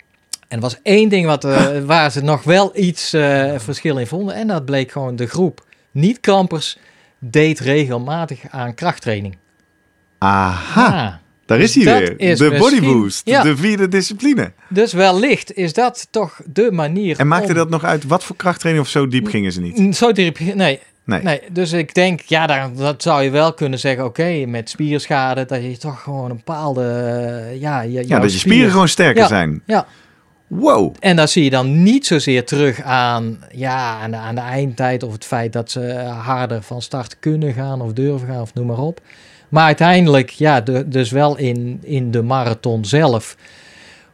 en er was één ding wat, waar ze nog wel iets verschil in vonden. En dat bleek gewoon de groep niet-krampers deed regelmatig aan krachttraining. Aha, Ah. daar is hij weer. is de bodyboost, Ja. de vierde discipline. Dus wellicht is dat toch de manier. En maakte om- dat nog uit wat voor krachttraining of zo diep gingen ze niet? Zo diep. Nee, Nee. nee. Dus ik denk, ja, daar, dat zou je wel kunnen zeggen. Oké, met spierschade, dat je toch gewoon een bepaalde. eh, Ja, je, Ja, dat je spier- spieren gewoon sterker Ja. zijn. Ja. Wow. En dat zie je dan niet zozeer terug aan, ja, aan, de, aan de eindtijd of het feit dat ze harder van start kunnen gaan of durven gaan of noem maar op. Maar uiteindelijk, ja, de, dus wel in, in de marathon zelf.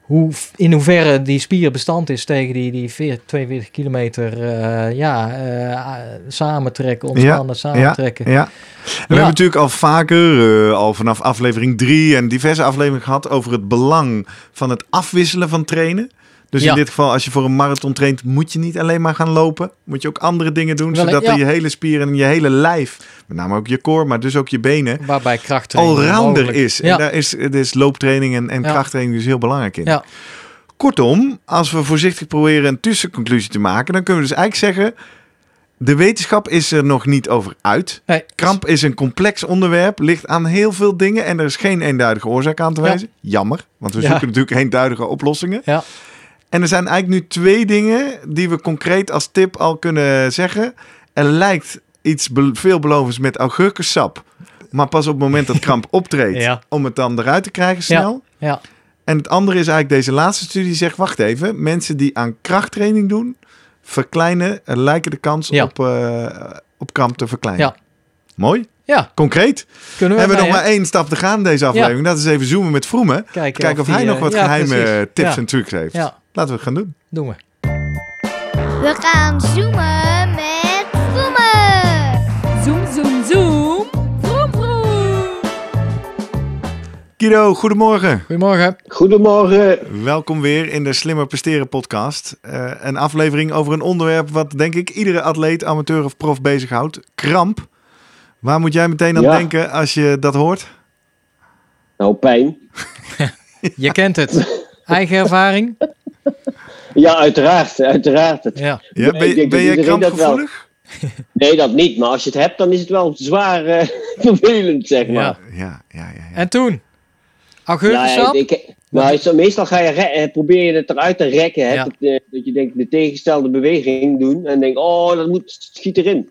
Hoe, in hoeverre die spier bestand is tegen die, die 40, 42 kilometer eh, ja, eh, samentrekken, ontspannen samentrekken. Ja. We hebben natuurlijk al vaker, eh, al vanaf aflevering 3 en diverse afleveringen gehad over het belang van het afwisselen van trainen. Dus Ja. in dit geval, als je voor een marathon traint, moet je niet alleen maar gaan lopen. Moet je ook andere dingen doen, Wel, zodat ja. je hele spieren en je hele lijf, met name ook je core, maar dus ook je benen, Waarbij krachttraining allrounder is. Ja. En daar is, is looptraining en, en krachttraining dus heel belangrijk in. Ja. Kortom, als we voorzichtig proberen een tussenconclusie te maken, dan kunnen we dus eigenlijk zeggen, de wetenschap is er nog niet over uit. Nee. Kramp is een complex onderwerp, ligt aan heel veel dingen en er is geen eenduidige oorzaak aan te wijzen. Jammer, want we zoeken natuurlijk eenduidige oplossingen. Ja. En er zijn eigenlijk nu twee dingen die we concreet als tip al kunnen zeggen. Er lijkt iets be- veelbelovends met augurkensap, maar pas op het moment dat kramp optreedt, Ja. om het dan eruit te krijgen snel. Ja. En het andere is eigenlijk deze laatste studie die zegt, wacht even, mensen die aan krachttraining doen, verkleinen, er lijken de kans Ja. op, eh, op kramp te verkleinen. Ja. Mooi. Ja, Concreet. kunnen we hebben we nog maar één stap te gaan in deze aflevering. Dat is even zoomen met Vroemen. Kijken, Kijken of, hij die, nog eh, wat ja, geheime precies. tips Ja. en trucs heeft. Ja, Laten we het gaan doen. doen we. We gaan zoomen met Vroemen. Zoom, zoom, zoom. Vroom, vroom. Guido, goedemorgen. Goedemorgen. Goedemorgen. Welkom weer in de Slimmer Presteren podcast. Eh, een aflevering over een onderwerp wat denk ik iedere atleet, amateur of prof bezighoudt. Kramp. Waar moet jij meteen aan Ja. denken als je dat hoort? Nou, pijn. Je kent het. Eigen ervaring? Ja, uiteraard. Uiteraard. Het- Ja. Ja, Ik ben, denk dat ben jij dat krampgevoelig? Nee, dat niet. Maar als je het hebt, dan is het wel zwaar eh, vervelend, zeg maar. Ja. Ja, ja, ja. ja. En toen? Nou, Augurkensap? ja, ik, nou, zo- meestal ga je eh, probeer je het eruit te rekken. Hè, Ja. dat, eh, dat je denkt de tegengestelde beweging doen. En denk, oh, dat moet, schiet erin.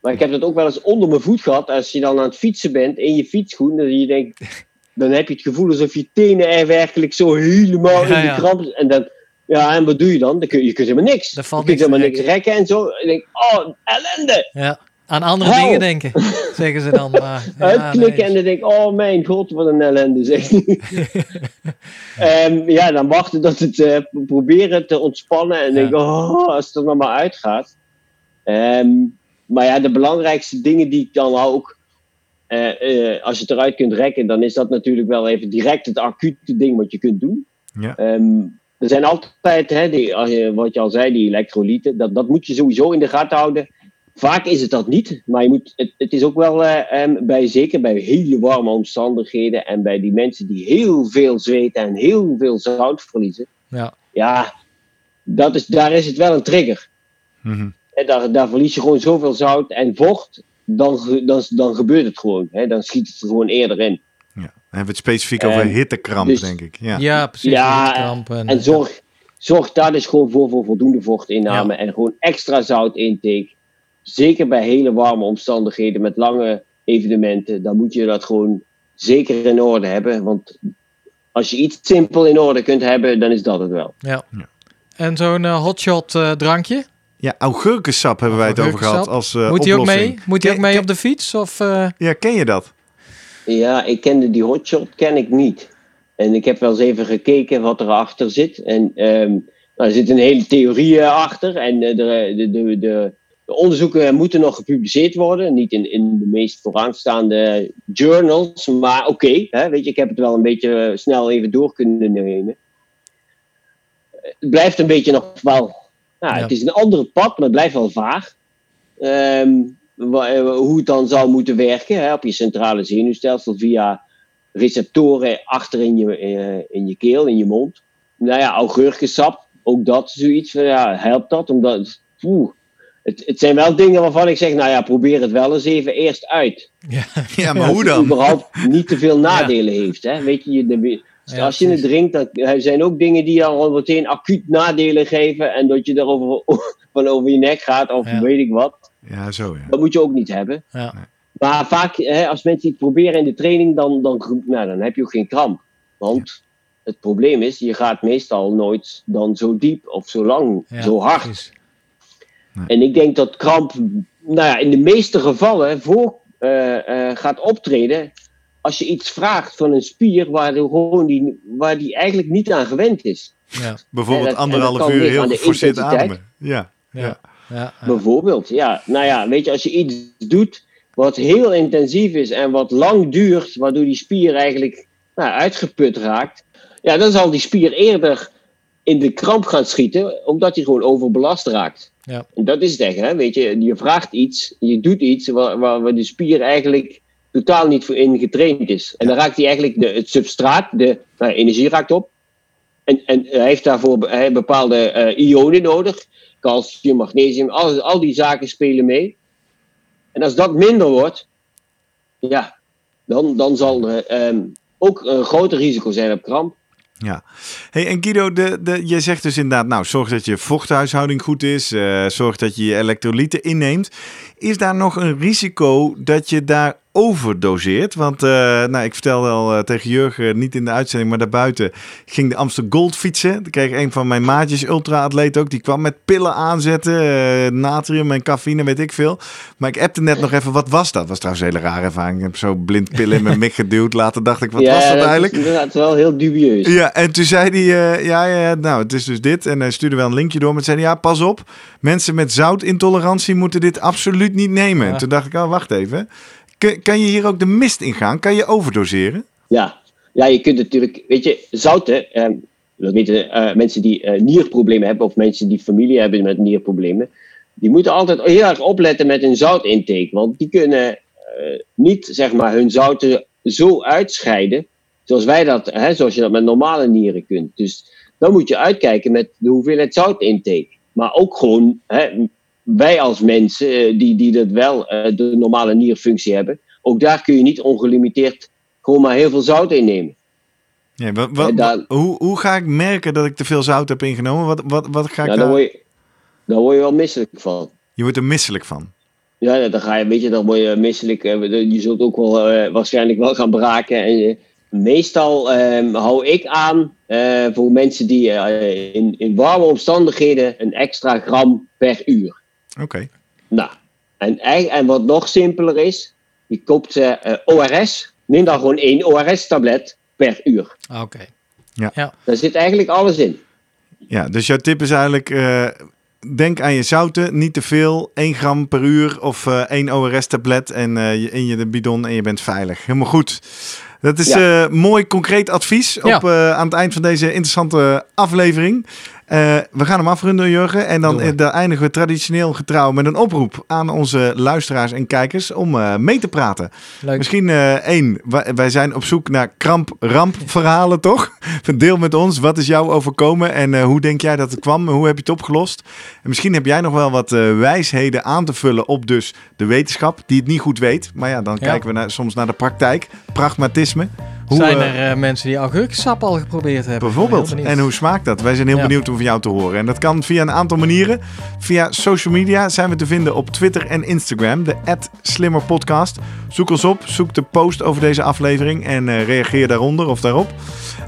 Maar ik heb dat ook wel eens onder mijn voet gehad. Als je dan aan het fietsen bent in je fietsschoen. Dat je denkt, dan heb je het gevoel alsof je tenen er werkelijk zo helemaal Ja, in de ja. kramp En dan, ja, en wat doe je dan? dan kun, je je kunt helemaal niks. Er valt je kunt niks helemaal niks rekken en zo. En ik denk, oh, ellende. Ja. Aan andere Hel. dingen denken, zeggen ze dan. Maar, ja, Uitklikken nee. en dan denk ik, oh mijn god, wat een ellende zeg. Ehm, ja, dan wachten dat het, eh, proberen te ontspannen en Ja. denk oh, als het er nog maar uitgaat. Ehm, maar ja, de belangrijkste dingen die ik dan ook, eh, eh, als je het eruit kunt rekken, dan is dat natuurlijk wel even direct het acute ding wat je kunt doen. Ja. Ehm, er zijn altijd, hè, die, wat je al zei, die elektrolyten, dat, dat moet je sowieso in de gaten houden. Vaak is het dat niet, maar je moet, het, het is ook wel, eh, ehm, bij, zeker bij hele warme omstandigheden en bij die mensen die heel veel zweten en heel veel zout verliezen, Ja. ja, dat is, daar is het wel een trigger. Mhm. En daar, daar verlies je gewoon zoveel zout en vocht, dan, dan, dan gebeurt het gewoon. Hè? Dan schiet het er gewoon eerder in. Hebben we het specifiek En over hittekramp, dus- denk ik. Ja. Ja, precies. Ja, en, En zorg, zorg daar dus gewoon voor, voor voldoende vochtinname en gewoon extra zoutintake. Zeker bij hele warme omstandigheden met lange evenementen, dan moet je dat gewoon zeker in orde hebben. Want als je iets simpel in orde kunt hebben, dan is dat het wel. Ja. En zo'n eh, hotshot eh, drankje, Ja, augurkensap hebben wij het over gehad als eh, moet die ook mee? Moet die ook mee ken- op de fiets? Of, eh, Ja, ken je dat? Ja, ik kende die hotshot, ken ik niet. En ik heb wel eens even gekeken wat erachter zit. En ehm, nou, er zit een hele theorie eh, achter. En eh, de, de, de, de, de onderzoeken moeten nog gepubliceerd worden. Niet in, in de meest vooraanstaande journals. Maar oké, hè, weet je, ik heb het wel een beetje eh, snel even door kunnen nemen. Het blijft een beetje nog wel... Nou, Ja. Het is een andere pad, maar het blijft wel vaag. Ehm, eh, hoe het dan zou moeten werken hè, op je centrale zenuwstelsel via receptoren achter in je, eh, in je keel, in je mond. Nou ja, augurkensap, ook dat zoiets. van, Ja, helpt dat? Omdat, oeh, het, het zijn wel dingen waarvan ik zeg, nou ja, probeer het wel eens even eerst uit. Ja, maar Als hoe het dan? überhaupt niet te veel nadelen heeft. Hè? Weet je, je- de- Ja, als je het drinkt, dan er zijn ook dingen die al meteen acuut nadelen geven. En dat je daarover van over je nek gaat of Ja. weet ik wat. Ja, zo ja. Dat moet je ook niet hebben. ja. Maar vaak, hè, als mensen het proberen in de training, dan, dan, nou, dan heb je ook geen kramp. Want het probleem is, je gaat meestal nooit dan zo diep of zo lang, Ja, zo hard. En ik denk dat kramp, nou ja, in de meeste gevallen voor eh, eh, gaat optreden als je iets vraagt van een spier waar, de, gewoon die, waar die eigenlijk niet aan gewend is. Ja. Bijvoorbeeld dat- anderhalf uur heel geforceerd ademen. Ja. Ja. Ja. Bijvoorbeeld, ja. Nou ja, weet je, als je iets doet wat heel intensief is en wat lang duurt, waardoor die spier eigenlijk nou, uitgeput raakt, ja, dan zal die spier eerder in de kramp gaan schieten, omdat hij gewoon overbelast raakt. Ja. En dat is het echt, hè? Weet je, je vraagt iets, je doet iets waar, waar, waar de spier eigenlijk totaal niet voor in getraind is. En dan raakt hij eigenlijk de, het substraat, de nou, energie raakt op. En, en hij heeft daarvoor hij heeft bepaalde eh, ionen nodig. Calcium, magnesium, al, al die zaken spelen mee. En als dat minder wordt, ja, dan, dan zal er ehm, ook een groter risico zijn op kramp. Ja. Hey, en Guido, de, de, je zegt dus inderdaad, nou, zorg dat je vochthuishouding goed is. eh, zorg dat je je elektrolyten inneemt. Is daar nog een risico dat je daar overdoseert? Want, eh, nou, ik vertelde al eh, tegen Jurgen, niet in de uitzending, maar daarbuiten, ging de Amsterdam Gold fietsen. Dan kreeg een van mijn maatjes, ultra-atleet ook, die kwam met pillen aanzetten. eh, natrium en cafeïne, weet ik veel. Maar ik appte net nog even, wat was dat? was trouwens een hele rare ervaring. Ik heb zo blind pillen in mijn mik geduwd. Later dacht ik, wat ja, was dat eigenlijk? is inderdaad wel heel dubieus. Ja, en toen zei hij, eh, ja, ja, nou, het is dus dit. En hij stuurde wel een linkje door, maar zei hij, ja, pas op. Mensen met zoutintolerantie moeten dit absoluut niet nemen. Ja. En toen dacht ik, oh, wacht even. Kan je hier ook de mist in gaan? Kan je overdoseren? Ja, ja je kunt natuurlijk, weet je, zouten, ehm, dat weten eh, mensen die eh, nierproblemen hebben of mensen die familie hebben met nierproblemen, die moeten altijd heel erg opletten met hun zoutintake, want die kunnen eh, niet, zeg maar, hun zouten zo uitscheiden zoals wij dat, hè, zoals je dat met normale nieren kunt. Dus dan moet je uitkijken met de hoeveelheid zoutintake. Maar ook gewoon, hè, wij als mensen eh, die, die dat wel eh, de normale nierfunctie hebben, ook daar kun je niet ongelimiteerd gewoon maar heel veel zout innemen. Ja, wat, wat, Ja, daar- hoe, hoe ga ik merken dat ik te veel zout heb ingenomen? Wat, wat, wat ga ik daar... word je, daar word je wel misselijk van. Je wordt er misselijk van. Ja, dan ga je, weet je, dan word je misselijk. eh, Je zult ook wel waarschijnlijk wel gaan braken. En meestal ehm, hou ik aan voor mensen die in, in warme omstandigheden een extra gram per uur. Oké. Nou, en, en wat nog simpeler is, je koopt eh, eh, ORS. Neem dan gewoon één ORS-tablet per uur. Oké. Daar zit eigenlijk alles in. Ja, dus jouw tip is eigenlijk, eh, denk aan je zouten, niet te veel, 1 gram per uur of eh 1 ORS-tablet en eh, je, in je bidon en je bent veilig. Helemaal goed. Dat is Ja. eh, mooi concreet advies Ja. op, eh, aan het eind van deze interessante aflevering. Eh, we gaan hem afronden, Jurgen. En dan eh, daar eindigen we traditioneel getrouw met een oproep aan onze luisteraars en kijkers om eh, mee te praten. Leuk. Misschien één, wij, zijn op zoek naar kramp-ramp-verhalen, toch? Deel met ons, wat is jou overkomen en hoe denk jij dat het kwam? Hoe heb je het opgelost? En misschien heb jij nog wel wat wijsheden aan te vullen op dus de wetenschap, die het niet goed weet. Maar ja, dan Ja. kijken we naar, soms naar de praktijk, pragmatisme. Hoe, Zijn eh, er eh, mensen die augurkensap al geprobeerd hebben? Bijvoorbeeld. En hoe smaakt dat? Wij zijn heel Ja. benieuwd om van jou te horen. En dat kan via een aantal manieren. Via social media zijn we te vinden op Twitter en Instagram. De @slimmerpodcast. Zoek ons op. Zoek de post over deze aflevering. En eh, reageer daaronder of daarop.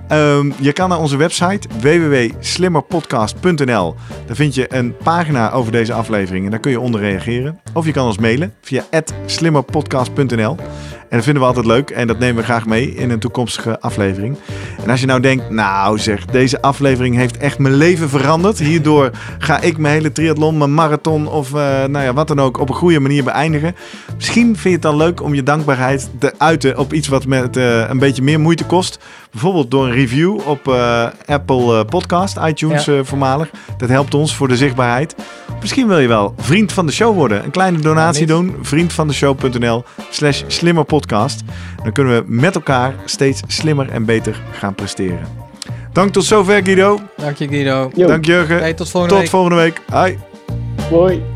Ehm, je kan naar onze website www.slimmerpodcast.nl. Daar vind je een pagina over deze aflevering. En daar kun je onder reageren. Of je kan ons mailen via slimmerpodcast.nl. En dat vinden we altijd leuk en dat nemen we graag mee in een toekomstige aflevering. En als je nou denkt, nou zeg, deze aflevering heeft echt mijn leven veranderd. Hierdoor ga ik mijn hele triathlon, mijn marathon of eh, nou ja, wat dan ook op een goede manier beëindigen. Misschien vind je het dan leuk om je dankbaarheid te uiten op iets wat met eh, een beetje meer moeite kost. Bijvoorbeeld door een review op eh, Apple eh, Podcast, iTunes Ja. eh, voormalig. Dat helpt ons voor de zichtbaarheid. Misschien wil je wel vriend van de show worden. Een kleine donatie doen. Vriendvandeshow.nl slash slimmerpodcast. Dan kunnen we met elkaar steeds slimmer en beter gaan presteren. Dank tot zover Guido. Dank je Guido. Jo, Dank Jurgen. Hey, tot volgende tot week. volgende week. Hoi. Hoi.